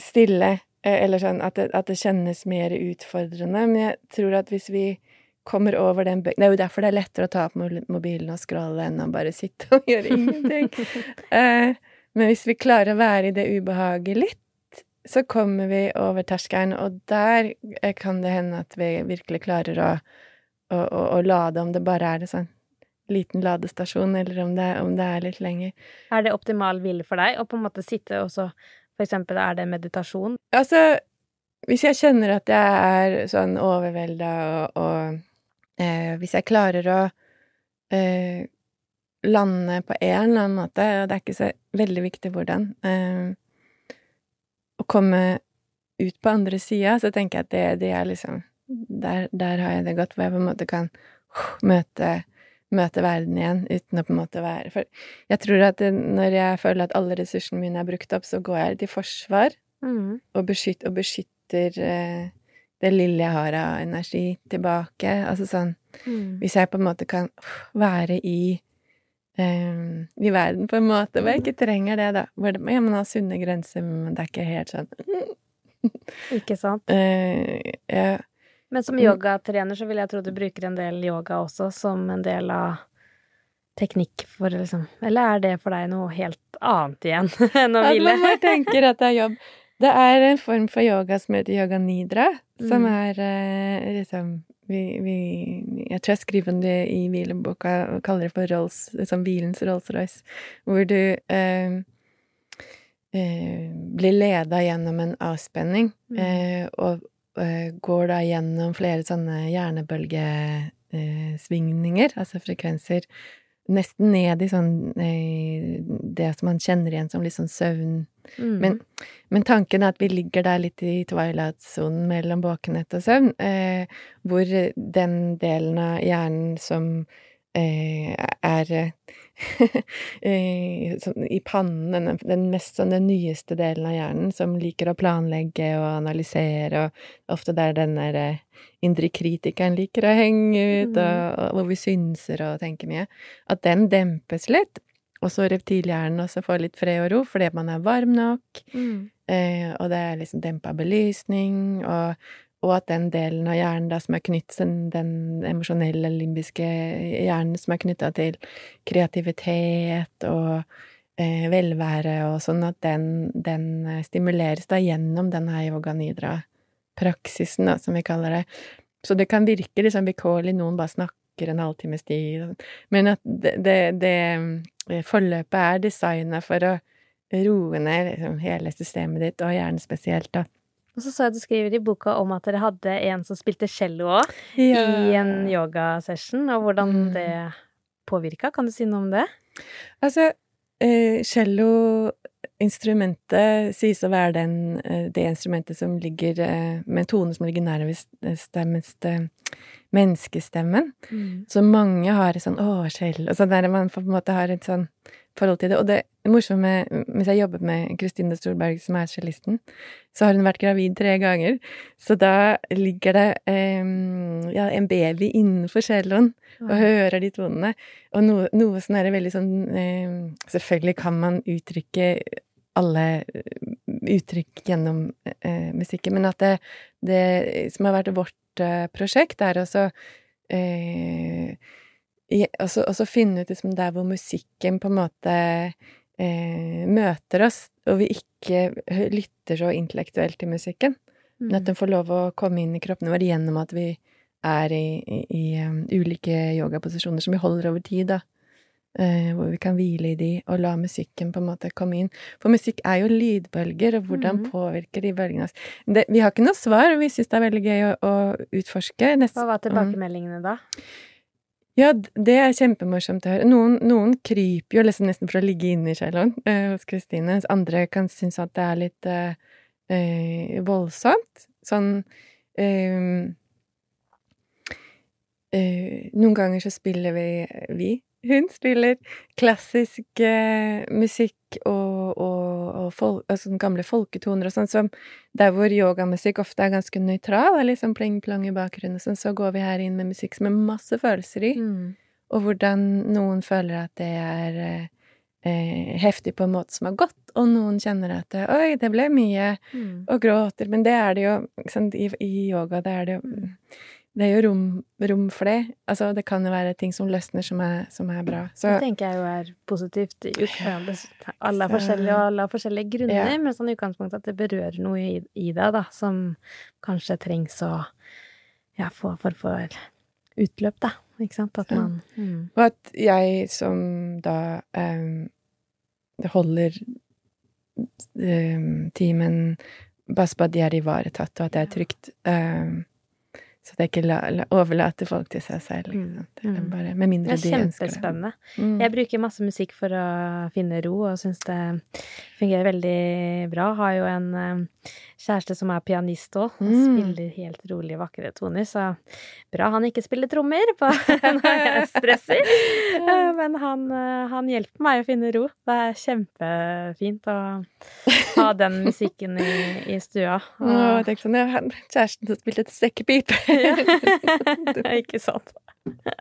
stille, eh, eller sånn at det, at det kjennes mer utfordrende. Men jeg tror at hvis vi kommer over den bø- Det er jo derfor det er lettere å ta opp mobilen og scrolle enn å bare sitte <laughs> og gjøre ingenting. <laughs> Eh, men hvis vi klarer å være i det ubehaget litt, så kommer vi over terskelen, og der eh, kan det hende at vi virkelig klarer å, å, å, å lade, om det bare er en sånn liten ladestasjon, eller om det, om det er litt lenger. Er det optimal hvile for deg å på en måte sitte og så For eksempel, er det meditasjon? Altså, hvis jeg kjenner at jeg er sånn overvelda og, og eh, Hvis jeg klarer å eh, lande på en eller annen måte, og det er ikke så veldig viktig hvordan eh, Å komme ut på andre sida, så tenker jeg at det, det er liksom der, der har jeg det godt, hvor jeg på en måte kan møte møte verden igjen uten å på en måte være For jeg tror at det, når jeg føler at alle ressursene mine er brukt opp, så går jeg til forsvar Mm. og, beskytt, og beskytter eh, det lille jeg har av energi, tilbake. Altså sånn Mm. Hvis jeg på en måte kan være i i verden på en måte hvor jeg ikke trenger det, da. Hvor det, ja, man har sunne grenser, men det er ikke helt sånn <laughs> Ikke sant? Uh, ja. Men som Mm. yogatrener så vil jeg tro du bruker en del yoga også som en del av teknikk for liksom Eller er det for deg noe helt annet igjen <laughs> enn å hvile? At man bare tenker at det er jobb. Det er en form for yoga som heter yoga nidra, som Mm. er eh, liksom vi, vi, Jeg tror jeg skriver om det i hvileboka og kaller det for Rolls, liksom hvilens Rolls-Royce, hvor du eh, eh, blir leda gjennom en avspenning, Mm. eh, og eh, går da gjennom flere sånne hjernebølgesvingninger, altså frekvenser, nesten ned i sånn eh, det som man kjenner igjen som litt sånn søvn. Mm. Men, men tanken er at vi ligger der litt i twilight-sonen mellom våkenhet og søvn, eh, hvor den delen av hjernen som eh, er <laughs> eh, sånn i pannen, den, den mest sånn den nyeste delen av hjernen, som liker å planlegge og analysere, og ofte der den der eh, indre kritikeren liker å henge ut, Mm. og, og hvor vi synser og tenker mye, at den dempes litt. Og så reptilhjernen også får litt fred og ro fordi man er varm nok. Mm. Eh, og det er liksom dempa belysning, og, og at den delen av hjernen da som er knyttet den, emosjonelle, limbiske hjernen som er knytta til kreativitet og eh, velvære og sånn, at den, den eh, stimuleres da gjennom denne yoga nidra-praksisen, som vi kaller det. Så det kan virke liksom vilkårlig, noen bare snakker en halvtimes tid, men at det, det, det forløpet er designa for å roe ned liksom, hele systemet ditt, og hjernen spesielt, da. Og så så jeg du skriver i boka om at dere hadde en som spilte cello òg, i en yogasession, og hvordan Mm. det påvirka. Kan du si noe om det? Altså, eh, cello-instrumentet sies å være den, eh, det instrumentet som ligger eh, med en tone som ligger nærmest stemmest menneskestemmen. Så mange har et sånn 'å, og sånn der man på en måte har et sånn forhold til det. Og det morsomme Mens jeg jobbet med Kristine Storberg, som er cellisten, så har hun vært gravid tre ganger. Så da ligger det eh, ja, en baby innenfor celloen og hører de tonene. Og noe, noe sånn er det veldig sånn eh, Selvfølgelig kan man uttrykke alle eh, uttrykk gjennom eh, musikken, men at det, det som har vært vårt prosjekt, er også eh, også, også finne ut liksom der hvor musikken på en måte eh, møter oss, og vi ikke lytter så intellektuelt til musikken. Men at den får lov å komme inn i kroppene våre gjennom at vi er i, i, i um, ulike yogaposisjoner som vi holder over tid, da. Eh, hvor vi kan hvile i de, og la musikken på en måte komme inn. For musikk er jo lydbølger, og hvordan mm. påvirker de bølgene oss? Det, vi har ikke noe svar, og vi syns det er veldig gøy å, å utforske. Nest- Hva var Mm. tilbakemeldingene da? Ja, det er kjempemorsomt å høre. Noen, noen kryper jo liksom nesten for å ligge inne i celloen eh, hos Kristine, mens andre kan synes at det er litt eh, eh, voldsomt. Sånn eh, eh, Noen ganger så spiller vi Vi, hun spiller klassisk eh, musikk og, og, og fol altså gamle folketoner og sånn, som der hvor yogamusikk ofte er ganske nøytral, er liksom pling-plong i bakgrunnen, og sånn, så går vi her inn med musikk som er masse følelser i Mm. og hvordan noen føler at det er eh, eh, heftig på en måte som er godt, og noen kjenner at det, oi, det ble mye, Mm. og gråter, men det er det jo, ikke sant, i, i yoga, det er det jo, det er jo rom, rom for det. Altså, det kan jo være ting som løsner som er, som er bra. Så, Det tenker jeg jo er positivt. Alle er forskjellige, og alle har forskjellige grunner, Ja. men sånn i utgangspunktet at det berører noe i, i deg, da, som kanskje trengs å ja, få for, for utløp, da. Ikke sant? At Ja. man mm. og at jeg som da um, holder um, timen, Bare så at de er ivaretatt, og at det er trygt. eh, så det er ikke la, la, overlate folk til seg selv. Mm. Mm. bare, med mindre de ønsker det. kjempespennende. Mm. Jeg bruker masse musikk for å finne ro, og syns det fungerer veldig bra. Har jo en eh, kjæreste som er pianist òg, Han Mm. spiller helt rolig, vakre toner, så bra han ikke spiller trommer på, <laughs> når jeg stresser. <laughs> Men han, eh, han hjelper meg å finne ro. Det er kjempefint å ha den musikken i, i stua. Og... Nå, tenk sånn, ja, han- kjæresten som spilte et sekkepipe. <laughs> ja. ikke sant? Det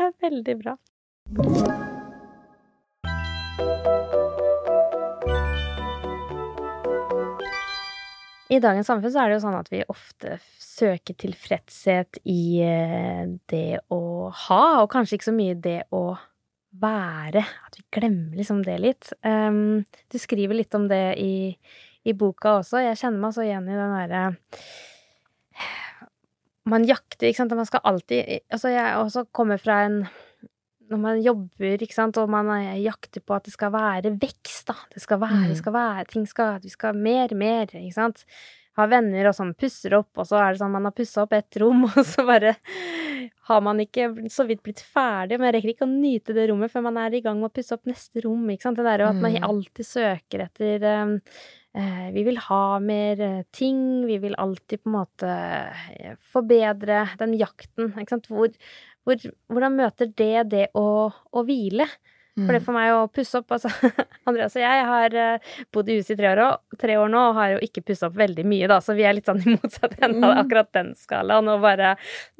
er veldig bra. I dagens samfunn så er det jo sånn at vi ofte søker tilfredshet i eh, det å ha, og kanskje ikke så mye det å være. At vi glemmer liksom det litt. Um, du skriver litt om det i, i boka også. Jeg kjenner meg så igjen i den derre <sighs> Man jakter, ikke sant. Man skal alltid Altså, jeg også kommer fra en når man jobber, ikke sant, og man er- jakter på at det skal være vekst, da. Det skal være, det Mm. skal være, ting skal Vi skal mer, mer, ikke sant. Har venner og sånn pusser opp, og så er det sånn man har pussa opp ett rom, <laughs> og så bare har man ikke så vidt blitt ferdig, men jeg rekker ikke å nyte det rommet før man er i gang med å pusse opp neste rom, ikke sant. Det der at man Mm. alltid søker etter eh, Vi vil ha mer eh, ting, vi vil alltid på en måte eh, forbedre den jakten, ikke sant. Hvor hvor, hvordan møter det det å, å hvile? For det Mm. for meg å pusse opp Altså, <laughs> Andreas og jeg har eh, bodd i huset i tre år, og, tre år nå og har jo ikke pussa opp veldig mye, da, så vi er litt sånn i <laughs> motsatt ende av Mm. akkurat den skalaen. Og bare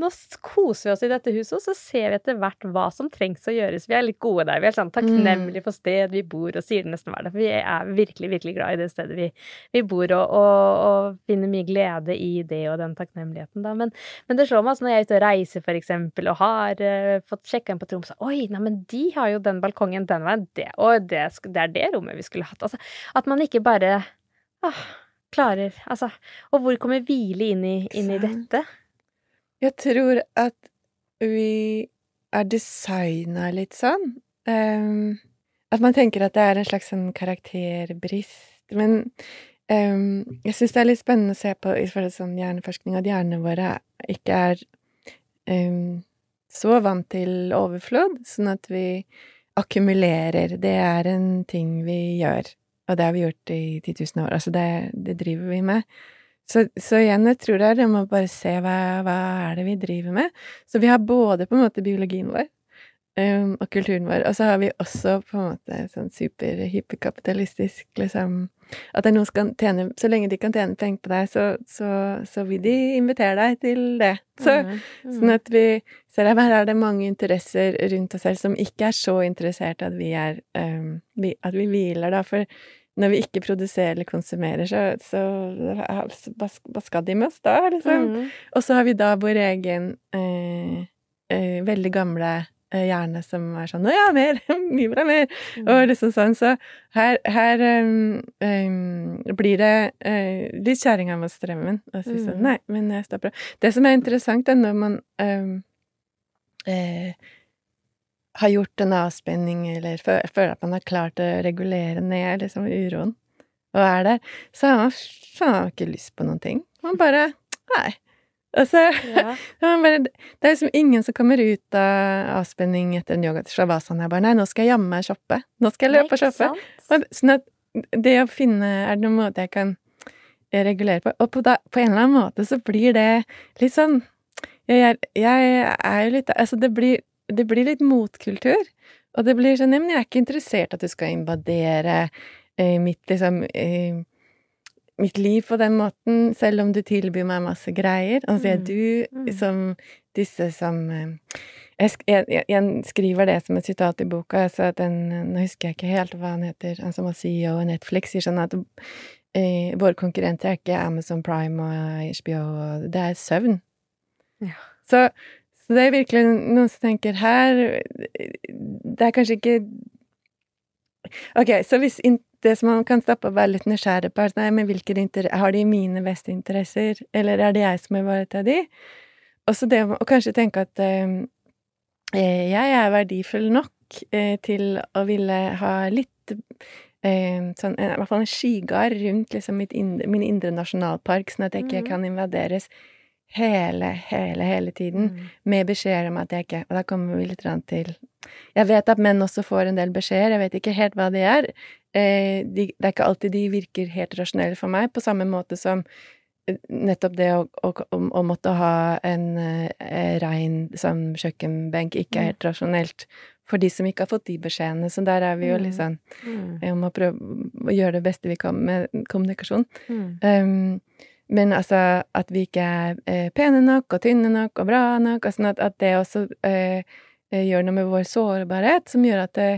Nå koser vi oss i dette huset, og så ser vi etter hvert hva som trengs å gjøres. Vi er litt gode der. Vi er sånn takknemlige for sted vi bor, og sier det nesten hver dag. For vi er virkelig, virkelig glad i det stedet vi, vi bor, og, og, og finner mye glede i det og den takknemligheten, da. Men, men det slår meg altså når jeg er ute og reiser, for eksempel, og har uh, fått sjekka inn på Tromsø Oi, nei, men de har jo den balkongen den veien. Det, og det, det er det rommet vi skulle hatt. Altså, at man ikke bare ah, klarer Altså, og hvor kommer hvile inn i, inn i dette? Jeg tror at vi er designa litt sånn. Um, at man tenker at det er en slags sånn karakterbrist. Men um, jeg syns det er litt spennende å se på i forhold til sånn hjerneforskning at hjernene våre ikke er um, så vant til overflod, sånn at vi akkumulerer. Det er en ting vi gjør, og det har vi gjort i 10 000 år. Altså det, det driver vi med. Så, så igjen, jeg tror det er det med å bare se hva, hva er det vi driver med. Så vi har både på en måte biologien vår um, og kulturen vår, og så har vi også på en måte sånn superhyperkapitalistisk liksom At det er noen som kan tjene Så lenge de kan tjene penger på deg, så, så, så vil de invitere deg til det. Så, Mm, mm. Sånn at vi ser at her er det mange interesser rundt oss selv som ikke er så interessert at vi er um, vi, At vi hviler, da. For når vi ikke produserer eller konsumerer, så, så hva, skal de med oss da, liksom? Mm. Og så har vi da vår egen eh, eh, veldig gamle eh, hjerne som er sånn 'Å ja, mer! <laughs> Mye bra, mer!' Mm. Og liksom sånn. Så her, her um, um, blir det uh, litt kjerringa mot strømmen. Og si sånn Mm. 'Nei, men jeg stopper opp'. Det som er interessant, er når man um, eh, har gjort en avspenning, eller føler at man har klart å regulere ned liksom uroen, og er der, så har man faen ikke lyst på noen ting. Man bare Nei. Og så Ja. <laughs> bare, det er liksom ingen som kommer ut av avspenning etter en yoga til shavasana Jeg bare 'Nei, nå skal jeg jammen meg shoppe. Nå skal jeg løpe og shoppe.' Og sånn at det å finne Er det noen måte jeg kan eh, regulere på? Og på, da, på en eller annen måte så blir det litt sånn Jeg, jeg er jo litt Altså, det blir, det blir litt motkultur. Og det blir sånn Nei, men jeg er ikke interessert at du skal invadere eh, mitt liksom eh, mitt liv på den måten, selv om du tilbyr meg masse greier. Og så sier Mm. du Mm. som disse som eh, jeg, jeg, jeg, jeg skriver det som et sitat i boka, så at den Nå husker jeg ikke helt hva han heter, han som var CEO i Netflix, sier sånn at eh, våre konkurrenter er ikke Amazon Prime og HBO, og det er søvn. Ja. Så, så det er virkelig noen som tenker her Det er kanskje ikke Ok, så hvis in det som man kan stoppe og være litt nysgjerrig på, er sånn, nei, men hvilke har de mine beste interesser, eller er det jeg som ivaretar ivareta de? Og så det å kanskje tenke at eh, eh, jeg er verdifull nok eh, til å ville ha litt eh, sånn, eh, i hvert fall en skygard rundt liksom mitt indre, min indre nasjonalpark, sånn at jeg ikke mm. kan invaderes hele, hele, hele tiden Mm. med beskjeder om at jeg ikke Og da kommer vi litt til Jeg vet at menn også får en del beskjeder, jeg vet ikke helt hva de er. Eh, de, det er ikke alltid de virker helt rasjonelle for meg, på samme måte som eh, nettopp det å, å, å, måtte ha en eh, rein sånn, kjøkkenbenk ikke er Mm. helt rasjonelt for de som ikke har fått de beskjedene. Så der er vi jo liksom... litt sånn Mm. Vi må prøve å gjøre det beste vi kan med kommunikasjon. Mm. Um, men altså at vi ikke er eh, pene nok og tynne nok og bra nok, og sånn at, at det også eh, eh, gjør noe med vår sårbarhet, som gjør at det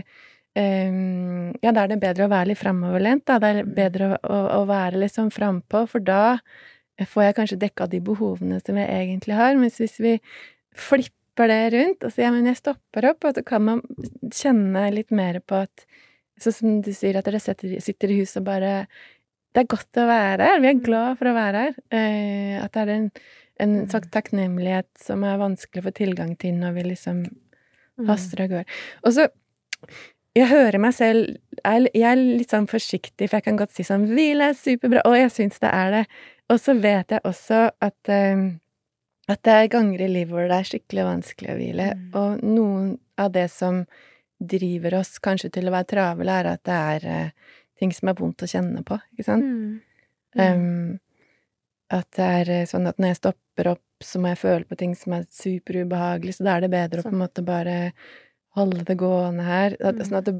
um, Ja, da er det bedre å være litt framoverlent, da. Det er bedre å, å, å være litt sånn frampå, for da får jeg kanskje dekka de behovene som jeg egentlig har. Mens hvis vi flipper det rundt og sier ja, men jeg stopper opp, og så kan man kjenne litt mer på at Sånn som du sier, at dere sitter, sitter i huset og bare det er godt å være her. Vi er glad for å være her. Uh, at det er en, en takknemlighet som er vanskelig å få tilgang til når vi liksom Mm. Haster av gårde. Og så Jeg hører meg selv Jeg er litt sånn forsiktig, for jeg kan godt si sånn Hvile er superbra, og jeg syns det er det. Og så vet jeg også at eh, at det er ganger i livet hvor det er skikkelig vanskelig å hvile. Mm. Og noen av det som driver oss kanskje til å være travle, er at det er uh, ting som er vondt å kjenne på, ikke sant? Mm. Um, at det er eh, sånn at når jeg stopper opp så må jeg føle på ting som er superubehagelig, så da er det bedre å på en måte bare holde det gående her. At, sånn at det,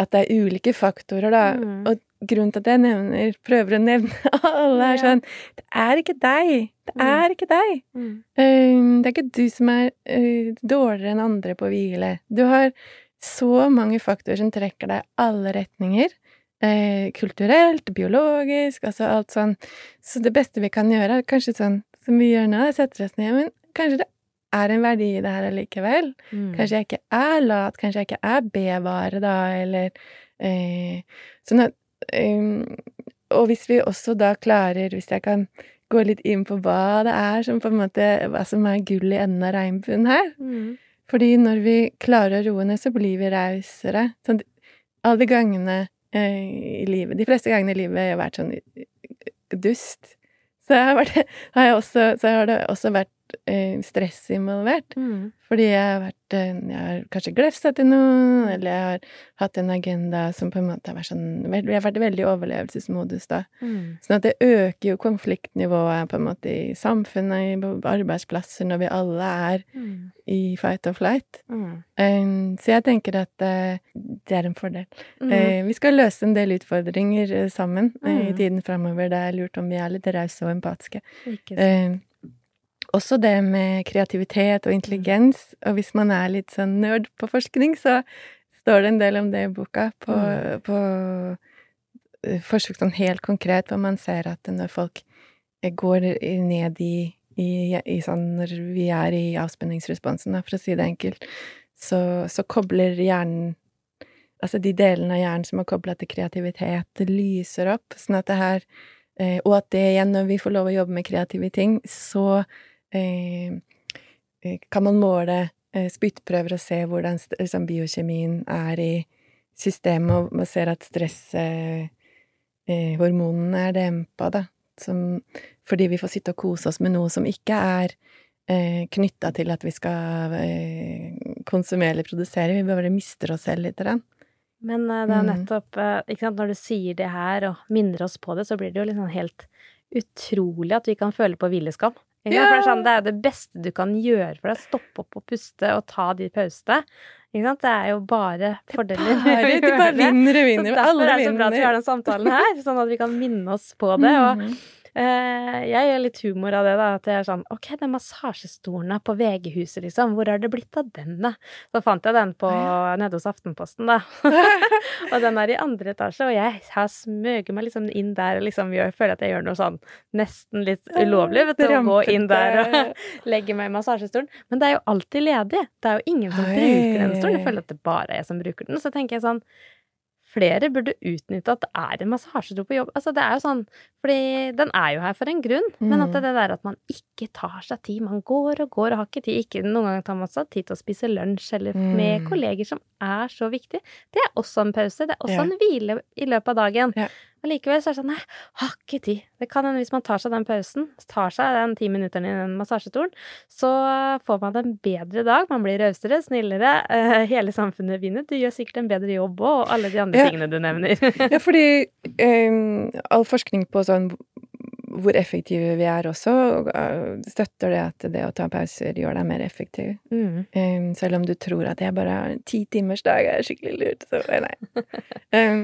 at det er ulike faktorer, da. Mm. Og grunnen til at jeg nevner, prøver å nevne <laughs> alle, er sånn Det er ikke deg! Det Mm. er ikke deg! Mm. Det er ikke du som er eh, dårligere enn andre på hvile. Du har så mange faktorer som trekker deg i alle retninger. Eh, kulturelt, biologisk, altså alt sånn. Så det beste vi kan gjøre, er kanskje sånn som vi gjør nå, er setter oss ned Men kanskje det er en verdi i det her allikevel. Mm. Kanskje jeg ikke er lat, kanskje jeg ikke er B-vare da, eller eh, Sånn at um, Og hvis vi også da klarer, hvis jeg kan gå litt inn på hva det er som på en måte Hva som er gull i enden av regnbuen her. Mm. Fordi når vi klarer å roe ned, så blir vi rausere. Sånn, alle de gangene eh, i livet De fleste gangene i livet har jeg vært sånn eh, dust. Så har, vært, har, jeg også, så har det også vært stress involvert. Mm. Fordi jeg har vært eh, Jeg har kanskje glefsa til noen, eller jeg har hatt en agenda som på en måte har vært sånn Jeg har vært veldig i overlevelsesmodus da. Mm. Sånn at det øker jo konfliktnivået på en måte i samfunnet, i arbeidsplasser, når vi alle er Mm. i fight or flight. Um, så jeg tenker at uh, det er en fordel. Eh, vi skal løse en del utfordringer uh, sammen eh, i Mm. tiden framover. Det er lurt om vi er litt rause og empatiske. Ikke sant. Også det med kreativitet og intelligens. Og hvis man er litt sånn nerd på forskning, så står det en del om det i boka. På, Mm. på eh, forsøk sånn helt konkret, hvor man ser at når folk eh, går ned i, i, i sånn Når vi er i avspenningsresponsen, for å si det enkelt, så, så kobler hjernen Altså de delene av hjernen som er kobla til kreativitet, det lyser opp. Sånn at det her eh, Og at det igjen, når vi får lov å jobbe med kreative ting, så kan man måle eh, spyttprøver og se hvordan liksom, biokjemien er i systemet, og man ser at stresshormonene eh, hormonene er dempa, da. Som, fordi vi får sitte og kose oss med noe som ikke er eh, knytta til at vi skal eh, konsumere eller produsere. Vi bare mister oss selv lite grann. Men eh, det er Mm. nettopp eh, ikke sant, Når du sier det her og minner oss på det, så blir det jo liksom helt utrolig at vi kan føle på hvileskam. Sant? For det, er sånn, det er jo det beste du kan gjøre for deg. Stoppe opp og puste og ta de pausene. Det er jo bare fordeler. Bare, de bare <laughs> vinner og vinner. derfor er det så bra at vi har den samtalen her, sånn at vi kan minne oss på det. Og Mhm. Jeg gjør litt humor av det, da. At jeg er sånn Ok, den massasjestolen er på VG-huset, liksom. Hvor er det blitt av den, da? Så fant jeg den på nede hos Aftenposten, da. <laughs> <laughs> og den er i andre etasje, og jeg har smøget meg liksom inn der og liksom gjør, føler at jeg gjør noe sånn nesten litt ulovlig, vet du, å gå inn der og <laughs> legge meg i massasjestolen. Men det er jo alltid ledig. Det er jo ingen som Oi. bruker den stolen. Jeg føler at det bare er jeg som bruker den. Så tenker jeg sånn Flere burde utnytte at det er en massasjedo på jobb. Altså, det er jo sånn Fordi den er jo her for en grunn, men at Mm. det, det der at man ikke tar seg tid Man går og går og har ikke tid. Ikke noen ganger tar man seg tid til å spise lunsj eller med Mm. kolleger som er så viktig. Det er også en pause. Det er også Ja. en hvile i løpet av dagen. Ja. likevel så er det sånn Nei, har ikke tid. Det kan hende hvis man tar seg den pausen, tar seg den ti minutterne i den massasjestolen, så får man en bedre dag. Man blir rausere, snillere. eh, hele samfunnet vinner. Du gjør sikkert en bedre jobb òg, og alle de andre Ja. tingene du nevner. Ja, fordi um, <laughs> all forskning på sånn hvor effektive vi er også, og støtter det at det å ta pauser gjør deg mer effektiv. mm. Um, selv om du tror at jeg bare har ti timers dag er skikkelig lurt, så eh, nei. Um,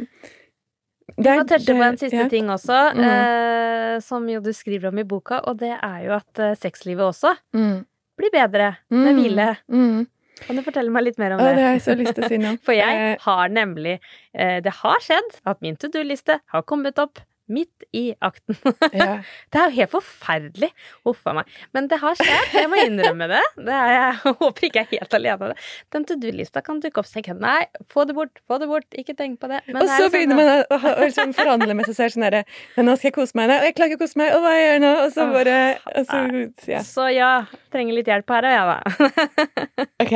Vi må touche på en siste ja. ting også, mm. eh, som jo du skriver om i boka, og det er jo at eh, sexlivet også Mm. blir bedre med Mm. hvile. Mm. Kan du fortelle meg litt mer om Å, det det? har jeg så lyst til å si nå. <laughs> For jeg Eh, har nemlig eh, Det har skjedd at min to do-liste har kommet opp midt i akten. <laughs> ja. Det er jo helt forferdelig. Huff a meg. Men det har skjedd. Jeg må innrømme det. det er, jeg <laughs> håper ikke jeg er helt alene om det. Den to do-lista kan dukke opp. Så tenker jeg nei, få det bort, få det bort. Ikke tenk på det. Men Og det så sånn begynner man å, å, å liksom forhandle med seg selv sånn herre Men nå skal jeg kose meg, og jeg klarer ikke å kose meg, og hva jeg gjør nå? Og så bare og så, ja. Så ja, trenger litt hjelp her og jeg, da. <laughs> Ok.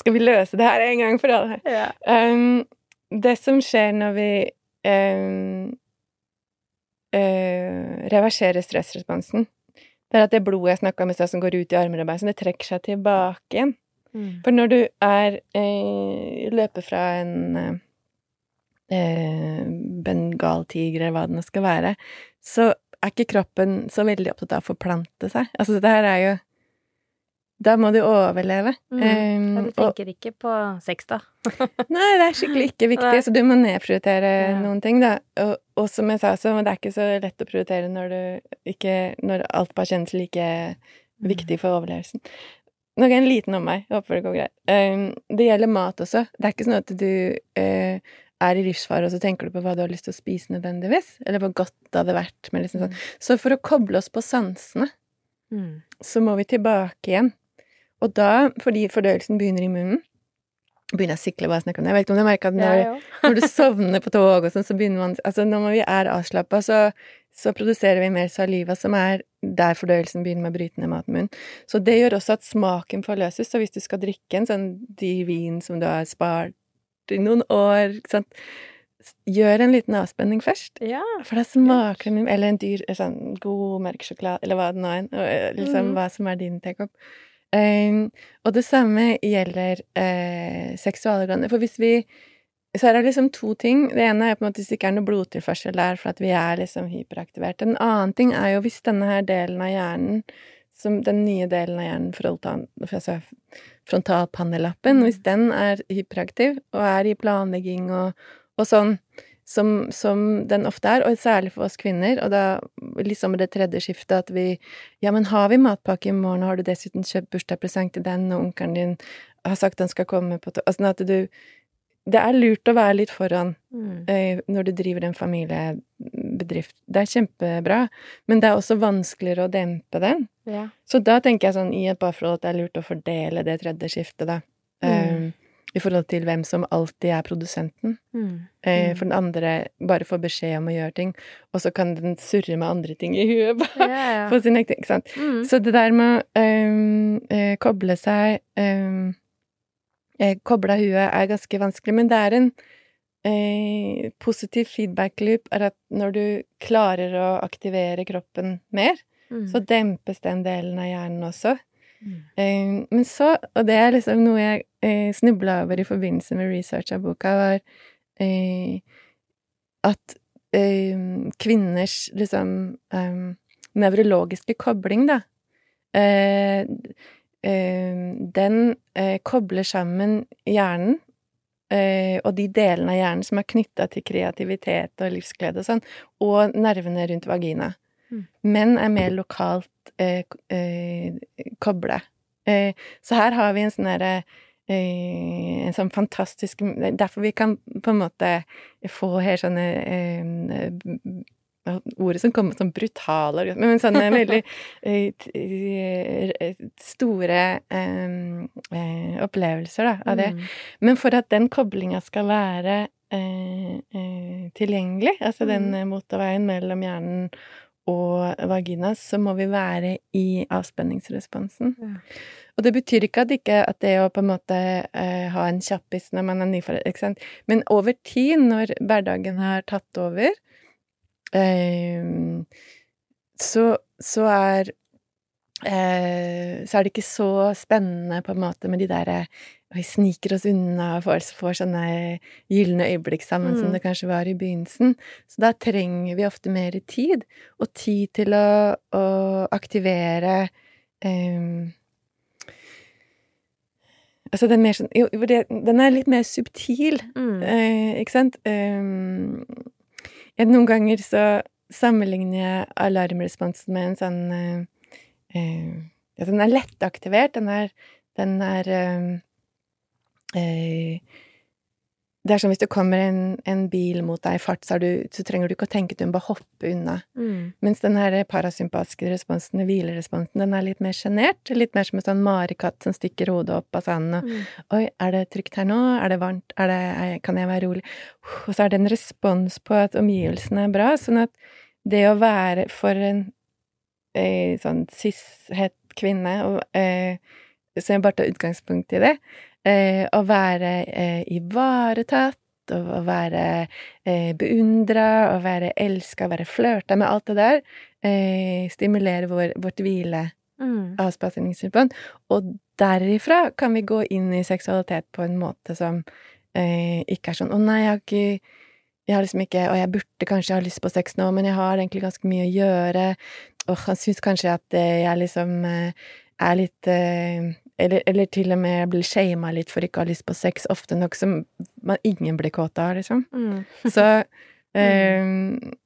Skal vi løse det her en gang for alle? ja. Um, det som skjer når vi um, uh, reversere stressresponsen, det er at det blodet jeg snakka om i stad, som går ut i armer og bein, det trekker seg tilbake igjen. Mm. For når du er øh, løper fra en øh, bengaltiger, eller hva det nå skal være, så er ikke kroppen så veldig opptatt av å forplante seg. Altså, det her er jo Da må du overleve. Mm. Um, Ja, du og, tenker ikke på sex, da? <laughs> nei, det er skikkelig ikke <laughs> viktig, Nei. så du må nedprioritere Ja. noen ting, da. Og, og som jeg sa, så det er ikke så lett å prioritere når du ikke Når alt bare kjennes like viktig for overlevelsen. Nok en liten om meg. Jeg håper det går greit. Um, det gjelder mat også. Det er ikke sånn at du uh, er i livsfare, og så tenker du på hva du har lyst til å spise nødvendigvis, eller hvor godt det hadde vært liksom sånn. Så for å koble oss på sansene, Mm. så må vi tilbake igjen. Og da, fordi fordøyelsen begynner i munnen Begynner jeg å sikle hva jeg snakker om. Jeg vet ikke om du merker at når, Ja, når du <laughs> sovner på tog og sånn, så begynner man Altså når vi er avslappa, så, så produserer vi mer saliva, som er der fordøyelsen begynner med å bryte ned maten i munnen. Så det gjør også at smaken forløses. Så hvis du skal drikke en sånn dyr vin som du har spart i noen år, ikke sant Gjør en liten avspenning først. ja. For da smaker den Eller en dyr sånn god mørk sjokolade, eller hva det nå er. Liksom mm. hva som er din take-up. Um, og det samme gjelder uh, seksualorganer. For hvis vi Så er det liksom to ting. Det ene er på en måte hvis det ikke er noe blodtilførsel der for at vi er liksom hyperaktiverte. En annen ting er jo hvis denne her delen av hjernen, som den nye delen av hjernen, frontal, altså frontalpannelappen, hvis den er hyperaktiv og er i planlegging og, og sånn, som, som den ofte er, og særlig for oss kvinner, og da liksom det tredje skiftet at vi Ja, men har vi matpakke i morgen, og har du dessuten kjøpt bursdagspresang til den, og onkelen din har sagt han skal komme på to... Altså at du Det er lurt å være litt foran Mm. eh, når du driver en familiebedrift. Det er kjempebra, men det er også vanskeligere å dempe den. ja. Så da tenker jeg sånn i et parforhold at det er lurt å fordele det tredje skiftet, da. Mm. Eh, I forhold til hvem som alltid er produsenten. Mm. Eh, Mm. For den andre bare får beskjed om å gjøre ting, og så kan den surre med andre ting i huet ja. <laughs> på sin egen ting, ikke sant. Mm. Så det der med å um, eh, koble seg um, eh, Koble av huet er ganske vanskelig, men det er en eh, positiv feedback loop er at når du klarer å aktivere kroppen mer, Mm. så dempes den delen av hjernen også. Mm. Eh, men så, og det er liksom noe jeg eh, snubla over i forbindelse med research av boka, var eh, at eh, kvinners liksom nevrologiske kobling, da Den kobler sammen hjernen og de delene av hjernen som er knytta til kreativitet og livsglede og sånn, og nervene rundt vagina. Mm. Menn er mer lokalt eh, eh, koble. Eh, så her har vi en sånn derre eh, en sånn fantastisk er Derfor vi kan på en måte få her sånne eh, Ordet som kommer sånn brutale Men sånne <laughs> veldig eh, store opplevelser da, av det. Mm. Men for at den koblinga skal være tilgjengelig, altså den Mm. motorveien mellom hjernen og vagina, så må vi være i avspenningsresponsen. Ja. Og det betyr ikke at, ikke at det å på en måte eh, ha en kjappis når man er nyforeldet, ikke sant, men over tid, når hverdagen har tatt over, eh, så, så er eh, så er det ikke så spennende på en måte med de derre vi sniker oss unna og får, får sånne gylne øyeblikk sammen som Mm. det kanskje var i begynnelsen. Så da trenger vi ofte mer tid, og tid til å, å aktivere eh, Altså, den, mer sånn, jo, det, den er litt mer subtil, Mm. eh, ikke sant? Um, ja, noen ganger så sammenligner jeg alarmresponsen med en sånn eh, eh, den er lettaktivert. Den er, den er eh, eh, Det er som hvis det kommer en, en bil mot deg i fart, så, du, så trenger du ikke å tenke, du må bare hoppe unna. Mm. Mens den her parasympatiske responsen, hvileresponsen, den er litt mer sjenert. Litt mer som en sånn marekatt som stikker hodet opp av sanden og Mm. Oi, er det trygt her nå? Er det varmt? Er det, kan jeg være rolig? Og så er det en respons på at omgivelsene er bra, sånn at det å være for en eh, sånn cis-het kvinne, og, eh, så jeg bare tar utgangspunkt i det, eh, å være eh, ivaretatt, og å være eh, beundra, å være elska, være flørta med, alt det der, eh, stimulerer vår, vårt hvile Mm. avspenningsrespons. Og derifra kan vi gå inn i seksualitet på en måte som eh, ikke er sånn 'Å nei, jeg har ikke jeg har liksom ikke Og jeg burde kanskje ha lyst på sex nå, men jeg har egentlig ganske mye å gjøre. Og han syns kanskje at eh, jeg liksom eh, er litt eh, eller, eller, til og med blir shama litt for ikke å ha lyst på sex, ofte nok som man, ingen blir kåt av, liksom. Mm. <laughs> så um,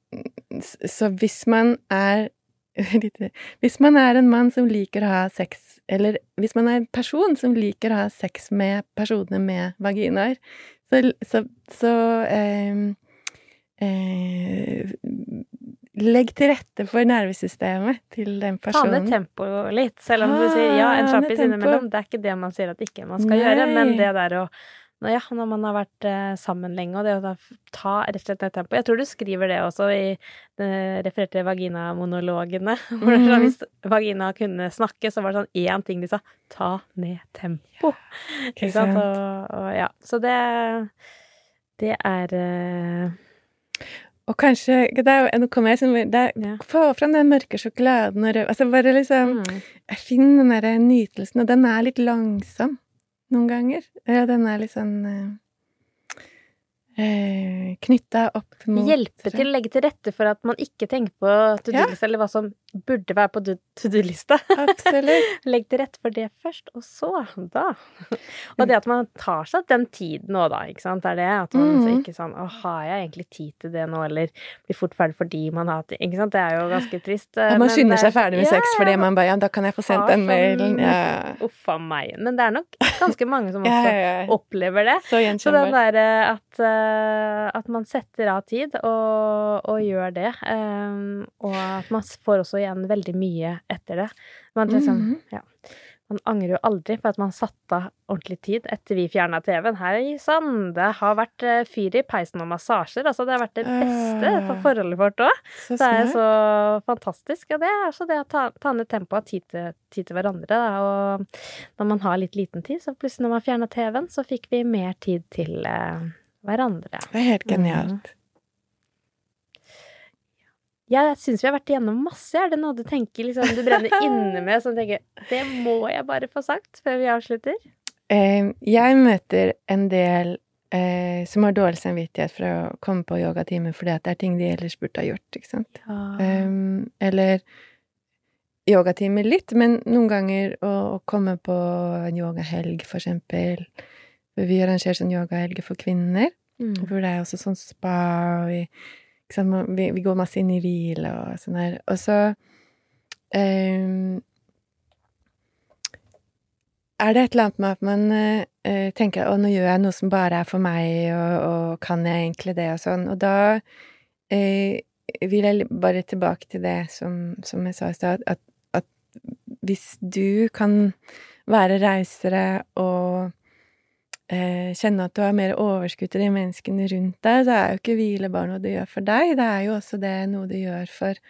Så hvis man er <laughs> Hvis man er en mann som liker å ha sex, eller hvis man er en person som liker å ha sex med personer med vaginaer, så, så, så um, eh, Legg til rette for nervesystemet til den personen. Ta ned tempoet litt, selv om du sier ja, en kjappis innimellom. Det er ikke det man sier at ikke man skal Nei. gjøre, men det der å ja, når man har vært eh, sammen lenge, og det å ta rett og slett ned tempo Jeg tror du skriver det også i den refererte vaginamonologene. <laughs> Hvor mm -hmm. hvis vagina kunne snakke, så var det sånn én ting de sa ta ned tempo. Ja, ikke sant? Og, og, ja. Så det Det er uh... Og kanskje det er, Nå kommer jeg som det ja. Få fram den mørke sjokoladen og rød Altså bare liksom mm. Finn den derre nytelsen, og den er litt langsom noen ganger. Ja, den er litt sånn eh, eh knytta opp mot Hjelpe til å legge til rette for at man ikke tenker på to do-lista, ja. eller hva som burde være på to do-lista. Absolutt. <laughs> Legg til rette for det først, og så da. Og det at man tar seg den tiden òg, da, ikke sant, er det at man mm. ikke sånn Å, har jeg egentlig tid til det nå, eller blir fort ferdig fordi man har tid Ikke sant, det er jo ganske trist. Ja, man skynder seg ferdig med ja, sex fordi man bare Ja, da kan jeg få sendt den mailen. Ja. Uff a meg. Men det er nok <laughs> ganske mange som også opplever det. Så, så den derre at, uh, at man setter av tid og, og gjør det, um, og at man får også igjen veldig mye etter det. Man, liksom, mm -hmm. ja, man angrer jo aldri på at man satte av ordentlig tid etter vi fjerna TV-en. Hei sann, det har vært eh, fyr i peisen og massasjer. Altså, det har vært det beste for forholdet vårt òg. Det er så fantastisk. Og det er så det å ta, ta ned tempoet av tid, tid, til hverandre. Da. Og når man har litt liten tid, så plutselig når man fjerna TV-en, så fikk vi mer tid til eh, hverandre. Det er helt genialt. Mm. Jeg syns vi har vært igjennom masse. Er det noe du tenker liksom, du brenner <laughs> inne med, Sånn tenker Det må jeg bare få sagt før vi avslutter? Eh, jeg møter en del eh, som har dårlig samvittighet for å komme på yogatime fordi det er ting de ellers burde ha gjort, ikke sant. Ja. Um, eller yogatime litt, men noen ganger å, å komme på en yogahelg, for eksempel. Vi arrangerer sånn yogahelger for kvinner, mm. hvor det er også sånn spa. og vi vi, vi, går masse inn i hvile og sånn her. Og så um, er det et eller annet med at man uh, tenker å, nå gjør jeg noe som bare er for meg, og, og kan jeg egentlig det, og sånn. Og da uh, vil jeg bare tilbake til det som, som jeg sa i stad, at, at, hvis du kan være rausere og eh, kjenne at du har mer overskudd til de menneskene rundt deg, så er jo ikke hvile bare noe du gjør for deg, det er jo også det noe du gjør for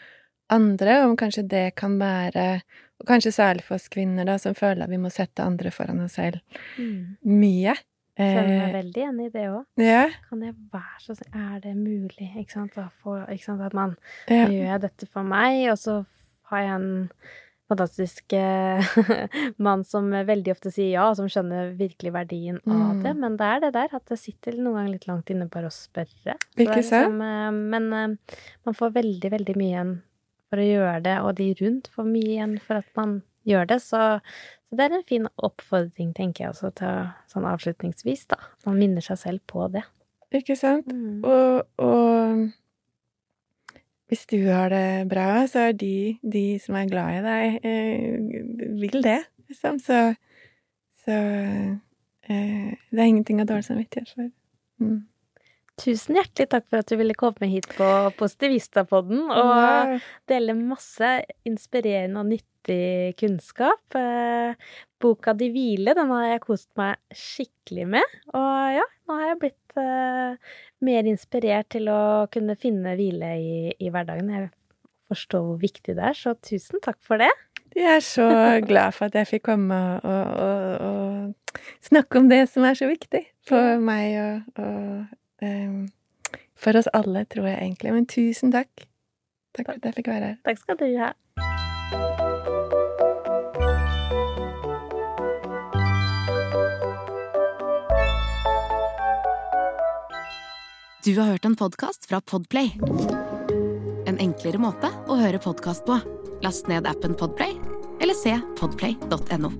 andre, om kanskje det kan være Og kanskje særlig for oss kvinner, da, som føler at vi må sette andre foran oss selv mm. mye. Kjenner meg eh, veldig igjen i det òg. Ja. Kan jeg være så Er det mulig? Ikke sant? For, ikke sant? At man ja. Gjør jeg dette for meg, og så har jeg en fantastisk <laughs> mann som veldig ofte sier ja, som skjønner virkelig verdien mm. av det. Men det er det der at det sitter noen ganger litt langt inne bare å spørre. Ikke sant? Liksom, eh, men eh, man får veldig, veldig mye igjen for å gjøre det, og de rundt får mye igjen for at man gjør det. Så, så det er en fin oppfordring, tenker jeg også, til sånn avslutningsvis, da. Man minner seg selv på det. Ikke sant? Mm. og, og hvis du har det bra, så er de, de som er glad i deg, eh, vil det, liksom. Så, så eh, det er ingenting av dårlig samvittighet for. Mm. Tusen hjertelig takk for at du ville komme hit på Positivistapodden og dele masse inspirerende og nyttig kunnskap. Eh, boka Di hvile, den har jeg kost meg skikkelig med. Og ja, nå har jeg blitt uh, mer inspirert til å kunne finne hvile i, i hverdagen. Jeg forstår hvor viktig det er, så tusen takk for det. Jeg er så glad for at jeg fikk komme og, og, og, snakke om det som er så viktig for meg og, og for oss alle, tror jeg egentlig. Men tusen takk. Takk for at jeg fikk være her. Takk skal du ha. Du har hørt en podkast fra Podplay. En enklere måte å høre podkast på. Last ned appen Podplay, eller se podplay.no.